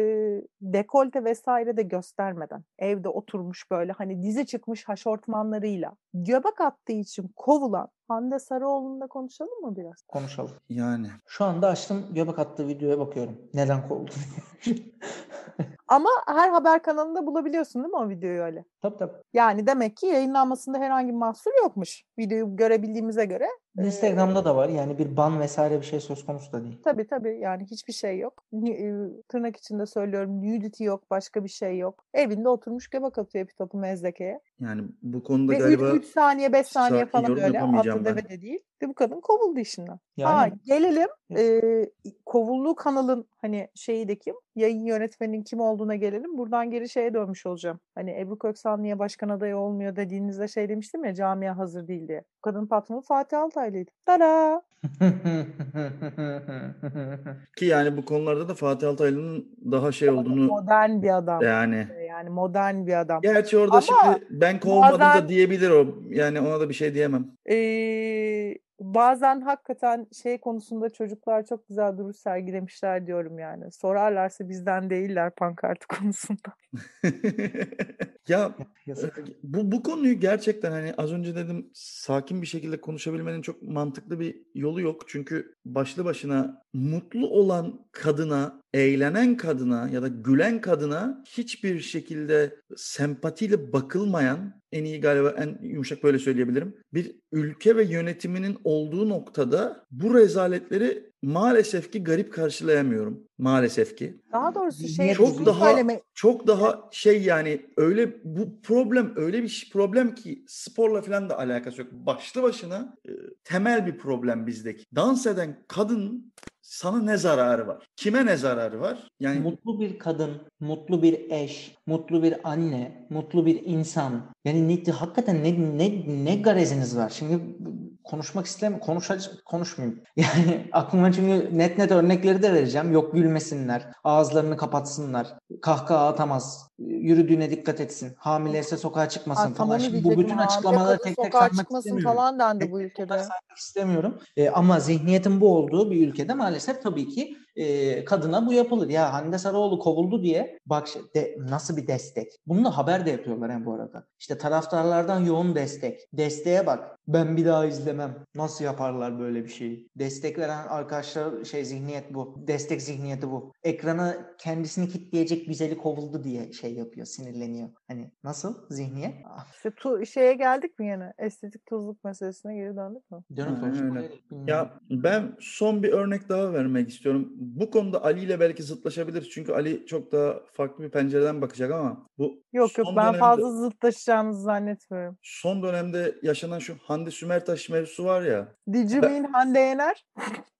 dekolte vesaire de göstermeden evde oturmuş böyle hani dizi çıkmış haşortmanlarıyla göbek attığı için kovulan Hande Sarıoğlu'nda konuşalım mı biraz? Konuşalım. Yani. Şu anda açtım göbek attığı videoya bakıyorum. Neden kovuldu? Ama her haber kanalında bulabiliyorsun değil mi o videoyu öyle? tabii tabii. Yani demek ki yayınlanmasında herhangi bir mahsur yokmuş. Videoyu görebildiğimize göre. Ee, Instagram'da da var. Yani bir ban vesaire bir şey söz konusu da değil. Tabii tabii yani hiçbir şey yok. E, Tırnak içinde söylüyorum nudity yok, başka bir şey yok. Evinde oturmuş göbek atıyor epitopu mezdekeye. Yani bu konuda Ve galiba 3 saniye 5 saniye falan öyle ben. deve de değil. Ve bu kadın kovuldu işinden. Yani Ha, gelelim e, kovulduğu kanalın hani şeyi de kim? Yayın yönetmeninin kim olduğuna gelelim. Buradan geri şeye dönmüş olacağım. Hani Ebru Köksal niye başkan adayı olmuyor dediğinizde şey demiştim ya camia hazır değil diye. Bu kadının patronu Fatih Altaylı'ydı. Tada! ki yani bu konularda da Fatih Altaylı'nın daha şey olduğunu Modern bir adam. yani. Yani modern bir adam. Gerçi orada Ama şimdi ben kovmadım bazen- da diyebilir o. Yani ona da bir şey diyemem. Ee, bazen hakikaten şey konusunda çocuklar çok güzel duruş sergilemişler diyorum yani. Sorarlarsa bizden değiller pankartı konusunda. ya Yazık. bu bu konuyu gerçekten hani az önce dedim sakin bir şekilde konuşabilmenin çok mantıklı bir yolu yok. Çünkü başlı başına mutlu olan kadına, eğlenen kadına ya da gülen kadına hiçbir şekilde sempatiyle bakılmayan en iyi galiba en yumuşak böyle söyleyebilirim. Bir ülke ve yönetiminin olduğu noktada bu rezaletleri maalesef ki garip karşılayamıyorum. Maalesef ki. Daha doğrusu şey Çok daha- söyleme- Çok daha şey yani öyle bu problem öyle bir problem ki sporla falan da alakası yok. Başlı başına e, temel bir problem bizdeki. Dans eden kadın sana ne zararı var? Kime ne zararı var? Yani Mutlu bir kadın, mutlu bir eş, mutlu bir anne, mutlu bir insan. Yani ne, hakikaten ne, ne, ne gareziniz var? Şimdi konuşmak istemiyorum. Konuşacak, konuşmayayım. Yani aklıma çünkü net net örnekleri de vereceğim. Yok gülmesinler. Ağızlarını kapatsınlar. Kahkaha atamaz. Yürüdüğüne dikkat etsin. Hamileyse sokağa çıkmasın tam falan. Şimdi bu bütün açıklamaları tek tek sokağa saymak çıkmasın istemiyorum falan dendi bu Tek tek ülkede. saymak istemiyorum. E, ama zihniyetin bu olduğu bir ülkede maalesef tabii ki e, kadına bu yapılır. Ya Hande Sarıoğlu kovuldu diye bak de, nasıl bir destek. Bunu da haber de yapıyorlar hem bu arada. İşte taraftarlardan yoğun destek. Desteğe bak. Ben bir daha izlemem. Nasıl yaparlar böyle bir şeyi? Destek veren arkadaşlar şey zihniyet bu. Destek zihniyeti bu. Ekrana kendisini kitleyecek güzeli kovuldu diye şey yapıyor, sinirleniyor. Hani nasıl zihniyet? Ah, İşte tu- şeye geldik mi yine? Estetik tuzluk meselesine geri döndük mü? Dönüp. Ya ben son bir örnek daha vermek istiyorum. Bu konuda Ali ile belki zıtlaşabiliriz. Çünkü Ali çok daha farklı bir pencereden bakacak ama bu Yok yok ben dönemde- fazla zıtlaşacağınızı zannetmiyorum. son dönemde yaşanan şu Hande Sümertaş mevzusu var ya. Did you Ben- mean Hande Yener?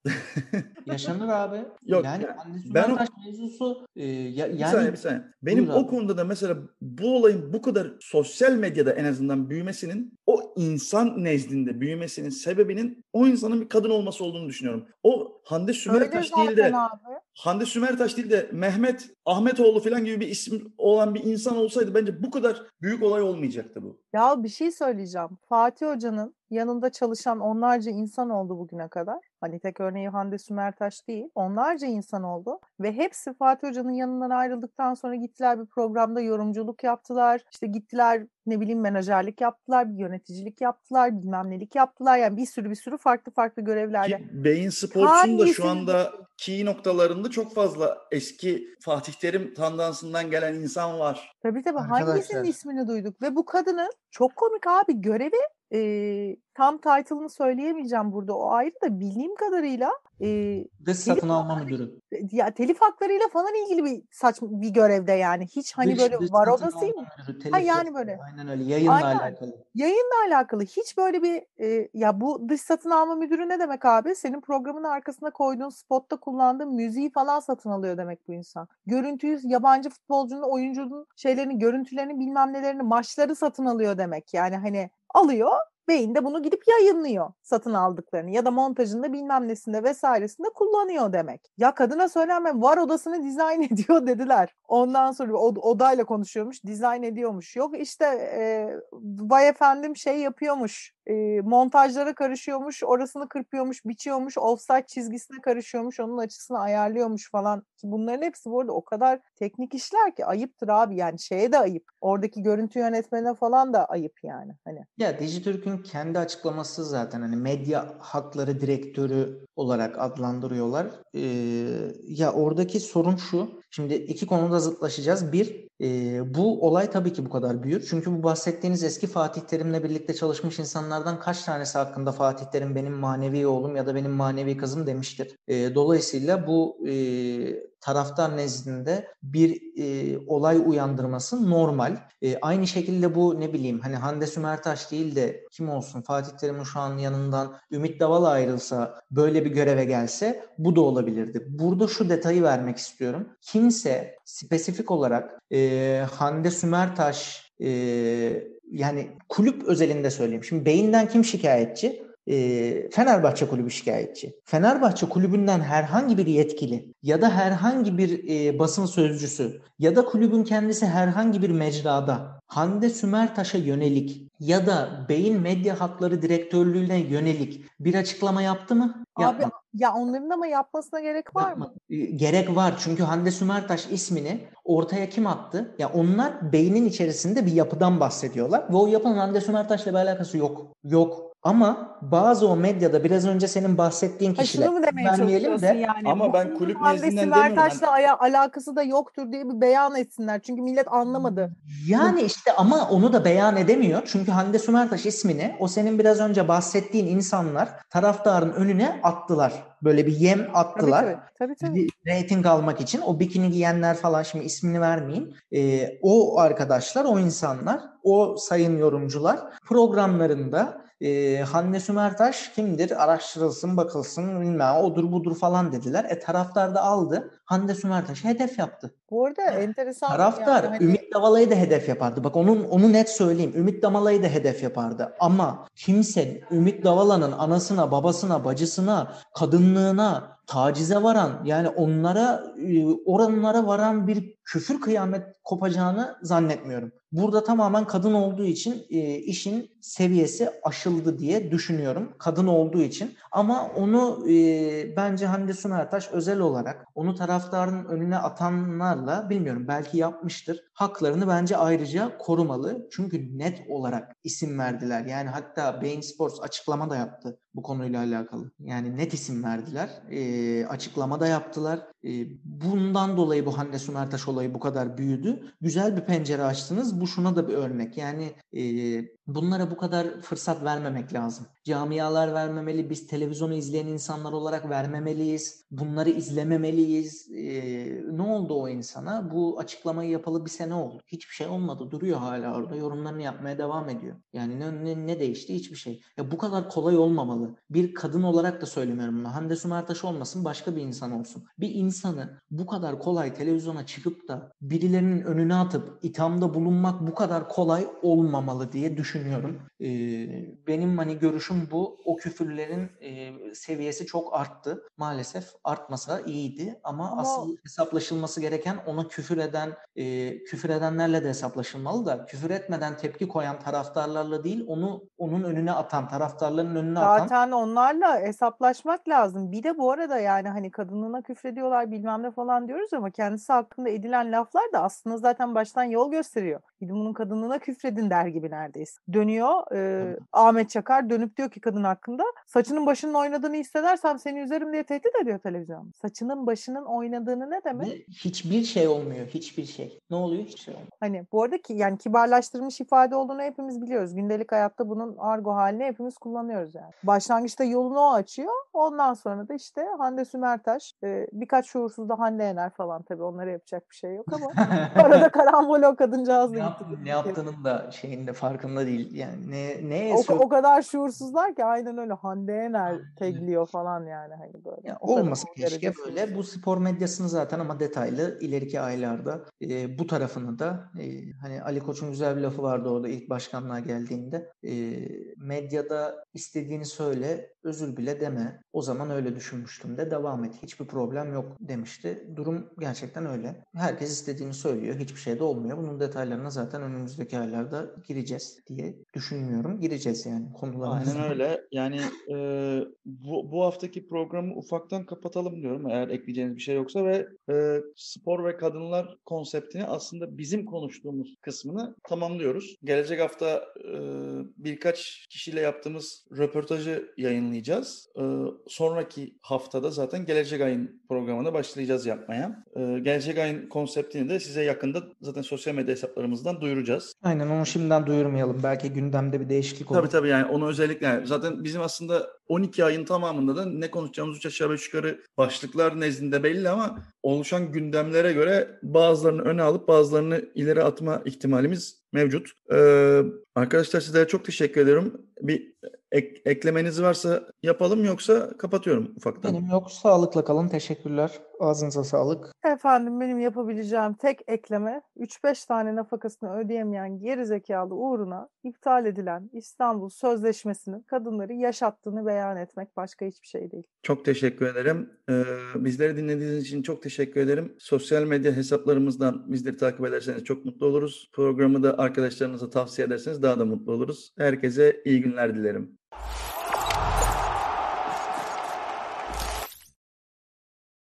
Yaşanır abi. Yok, yani ya, Hande ben o- Sümertaş mevzusu e, ya, Bir yani saniye bir saniye. Benim Buyur abi. o konuda da mesela bu olayın bu kadar sosyal medyada en azından büyümesinin o insan nezdinde büyümesinin sebebinin o insanın bir kadın olması olduğunu düşünüyorum. O Hande Sümertaş değil de abi. Hande Sümertaş değil de Mehmet Ahmetoğlu falan gibi bir isim olan bir insan olsaydı bence bu kadar büyük olay olmayacaktı bu. Ya bir şey söyleyeceğim. Fatih Hoca'nın yanında çalışan onlarca insan oldu bugüne kadar. Hani tek örneği Hande Sümertaş değil. Onlarca insan oldu. Ve hepsi Fatih Hoca'nın yanından ayrıldıktan sonra gittiler bir programda yorumculuk yaptılar. İşte gittiler ne bileyim menajerlik yaptılar, bir yöneticilik yaptılar, bilmem nelik yaptılar. Yani bir sürü bir sürü farklı farklı görevlerle. Ki Beyin Sports'un da şu anda key noktalarında çok fazla eski Fatih Terim tandansından gelen insan var. Tabii tabii Arkadaşlar. hangisinin ismini duyduk ve bu kadının çok komik abi görevi e, tam title'ını söyleyemeyeceğim burada o ayrı da bildiğim kadarıyla e, dış satın alma müdürü. ya telif haklarıyla falan ilgili bir saçma bir görevde yani hiç hani Dış- böyle dış var satın odası alma müdürü, telif Ha, yani böyle. Aynen öyle. Yayınla Aynen. alakalı. yayınla alakalı hiç böyle bir e, ya bu dış satın alma müdürü ne demek abi? Senin programın arkasına koyduğun spotta kullandığın müziği falan satın alıyor demek bu insan. Görüntüyü yabancı futbolcunun, oyuncunun şeylerini, görüntülerini, bilmem nelerini, maçları satın alıyor demek. Yani hani alıyor beyinde bunu gidip yayınlıyor satın aldıklarını ya da montajında bilmem nesinde vesairesinde kullanıyor demek. Ya kadına söylenme var odasını dizayn ediyor dediler. Ondan sonra od- odayla konuşuyormuş, dizayn ediyormuş. Yok işte e, vay efendim şey yapıyormuş, e, montajlara karışıyormuş, orasını kırpıyormuş, biçiyormuş, offside çizgisine karışıyormuş, onun açısını ayarlıyormuş falan. Bunların hepsi bu arada o kadar teknik işler ki ayıptır abi yani şeye de ayıp. Oradaki görüntü yönetmenine falan da ayıp yani. Hani Ya Dijitürk'ün kendi açıklaması zaten hani medya hakları direktörü olarak adlandırıyorlar. Ee, ya oradaki sorun şu. Şimdi iki konuda zıtlaşacağız. Bir, e, bu olay tabii ki bu kadar büyür. Çünkü bu bahsettiğiniz eski Fatih Terim'le birlikte çalışmış insanlardan kaç tanesi hakkında Fatih Terim benim manevi oğlum ya da benim manevi kızım demiştir. E, dolayısıyla bu e, taraftar nezdinde bir e, olay uyandırması normal. E, aynı şekilde bu ne bileyim hani Hande Sümertaş değil de kim olsun Fatih Terim'in şu an yanından Ümit Davala ayrılsa böyle bir göreve gelse bu da olabilirdi. Burada şu detayı vermek istiyorum. Kimse spesifik olarak e, Hande Sümertaş e, yani kulüp özelinde söyleyeyim. Şimdi beyinden kim şikayetçi? E, Fenerbahçe kulübü şikayetçi. Fenerbahçe kulübünden herhangi bir yetkili ya da herhangi bir e, basın sözcüsü ya da kulübün kendisi herhangi bir mecrada Hande Sümertaş'a yönelik ya da Beyin Medya Hakları Direktörlüğü'ne yönelik bir açıklama yaptı mı? abi Yapmadı. ya onların ama yapmasına gerek var mı? Yapmadı. E, Gerek var çünkü Hande Sümertaş ismini ortaya kim attı? Ya onlar beynin içerisinde bir yapıdan bahsediyorlar ve o yapının Hande Sümertaş'la bir alakası yok. Yok. Ama bazı o medyada biraz önce senin bahsettiğin Ha kişiler şunu mu demeye vermeyelim de yani? Ama ben kulüp nezdinden demiyorum. Sümertaş'la aya- alakası da yoktur diye bir beyan etsinler. Çünkü millet anlamadı. Yani işte ama onu da beyan edemiyor. Çünkü Hande Sümertaş ismini o senin biraz önce bahsettiğin insanlar taraftarın önüne attılar. Böyle bir yem Tabii attılar. tabii. tabii, tabii. Bir Rating almak için o bikini giyenler falan şimdi ismini vermeyeyim. Ee, o arkadaşlar, o insanlar, o sayın yorumcular programlarında e, Hande Sümertaş kimdir? Araştırılsın, bakılsın, bilmem odur budur falan dediler. E taraftar da aldı. Hande Sümertaş'ı hedef yaptı. Bu arada enteresan Taraftar yani hani- Ümit Davala'yı da hedef yapardı. Bak onun onu net söyleyeyim. Ümit Davala'yı da hedef yapardı. Ama kimse Ümit Davala'nın anasına, babasına, bacısına, kadınlığına, tacize varan yani onlara e, oranlara varan bir küfür kıyamet kopacağını zannetmiyorum. Burada tamamen kadın olduğu için e, işin seviyesi aşıldı diye düşünüyorum. Kadın olduğu için. Ama onu e, bence Hande Sunertaş özel olarak onu taraftarın önüne atanlarla bilmiyorum belki yapmıştır. Haklarını bence ayrıca korumalı. Çünkü net olarak isim verdiler. Yani hatta Bein Sports açıklama da yaptı bu konuyla alakalı. Yani net isim verdiler. E, açıklama da yaptılar. E, bundan dolayı bu Hande Sunertaş olayı bu kadar büyüdü. Güzel bir pencere açtınız. Bu şuna da bir örnek. Yani e, bunlara bu kadar fırsat vermemek lazım. Camialar vermemeli. Biz televizyonu izleyen insanlar olarak vermemeliyiz. Bunları izlememeliyiz. E, ne oldu o insana? Bu açıklamayı yapalı bir sene oldu. Hiçbir şey olmadı. Duruyor hala orada. Yorumlarını yapmaya devam ediyor. Yani ne, ne, ne değişti? Hiçbir şey. Ya bu kadar kolay olmamalı. Bir kadın olarak da söylemiyorum bunu. Hande Sunartaş olmasın başka bir insan olsun. Bir insanı bu kadar kolay televizyona çıkıp da birilerinin önüne atıp ithamda bulunmak bu kadar kolay olmamalı diye düşünüyorum. Ee, benim hani görüşüm bu. O küfürlerin e, seviyesi çok arttı. Maalesef artmasa iyiydi ama, ama asıl hesaplaşılması gereken ona küfür eden e, küfür edenlerle de hesaplaşılmalı da küfür etmeden tepki koyan taraftarlarla değil onu onun önüne atan taraftarların önüne Zaten atan Zaten onlarla hesaplaşmak lazım. Bir de bu arada yani hani kadınına küfrediyorlar bilmem ne falan diyoruz ama kendisi hakkında edilen laflar da aslında zaten baştan yol gösteriyor. Gidin bunun kadınına küfredin der gibi neredeyse. Dönüyor e, Ahmet Çakar dönüp diyor ki kadın hakkında saçının başının oynadığını hissedersem seni üzerim diye tehdit ediyor televizyon. Saçının başının oynadığını ne demek? Hiçbir şey olmuyor. Hiçbir şey. Ne oluyor? Hiçbir şey olmuyor. Hani bu arada ki yani kibarlaştırılmış ifade olduğunu hepimiz biliyoruz. Gündelik hayatta bunun argo halini hepimiz kullanıyoruz yani. Başlangıçta yolunu o açıyor. Ondan sonra da işte Hande Sümertaş e, birkaç şuursuz da Hande Yener falan tabii onlara yapacak bir şey yok ama arada karambol o kadıncağız da yap, ne yaptığının da şeyinde farkında değil. Yani ne ne o, o kadar şuursuzlar ki aynen öyle Hande Yener tegliyor falan yani hani böyle. Yani olmasın keşke böyle. Bu spor medyasını zaten ama detaylı ileriki aylarda e, bu tarafını da e, hani Ali Koç'un güzel bir lafı vardı orada ilk başkanlığa geldiğinde. E, medyada istediğini söyle, özür bile deme. O zaman öyle düşünmüştüm de devam et. Hiçbir problem yok demişti. Durum gerçekten öyle. Herkes istediğini söylüyor. Hiçbir şey de olmuyor. Bunun detaylarına zaten önümüzdeki aylarda gireceğiz diye düşünmüyorum. Gireceğiz yani konularımıza. Aynen öyle. Yani e, bu, bu haftaki programı ufaktan kapatalım diyorum eğer ekleyeceğiniz bir şey yoksa ve e, spor ve kadınlar konseptini aslında bizim konuştuğumuz kısmını tamamlıyoruz. Gelecek hafta e, birkaç kişiyle yaptığımız röportajı yayınlayacağız. E, sonraki haftada zaten gelecek ayın programına başlayacağız yapmaya. E, gelecek ayın konseptini de size yakında zaten sosyal medya hesaplarımızdan duyuracağız. Aynen onu şimdiden duyurmayalım. Belki gündemde bir değişiklik olur. Tabii tabii yani onu özellikle yani zaten bizim aslında 12 ayın tamamında da ne konuşacağımız üç aşağı beş yukarı başlıklar nezdinde belli ama oluşan gündemlere göre bazılarını öne alıp bazılarını ileri atma ihtimalimiz mevcut. Ee, arkadaşlar sizlere çok teşekkür ediyorum. Bir ek, eklemeniz varsa yapalım yoksa kapatıyorum ufaktan. Benim yok. Sağlıkla kalın. Teşekkürler. Ağzınıza sağlık. Efendim benim yapabileceğim tek ekleme 3-5 tane nafakasını ödeyemeyen geri zekalı uğruna iptal edilen İstanbul Sözleşmesi'nin kadınları yaşattığını beyan etmek başka hiçbir şey değil. Çok teşekkür ederim. Ee, bizleri dinlediğiniz için çok teşekkür ederim. Sosyal medya hesaplarımızdan bizleri takip ederseniz çok mutlu oluruz. Programı da arkadaşlarınıza tavsiye ederseniz daha da mutlu oluruz. Herkese iyi günler dilerim.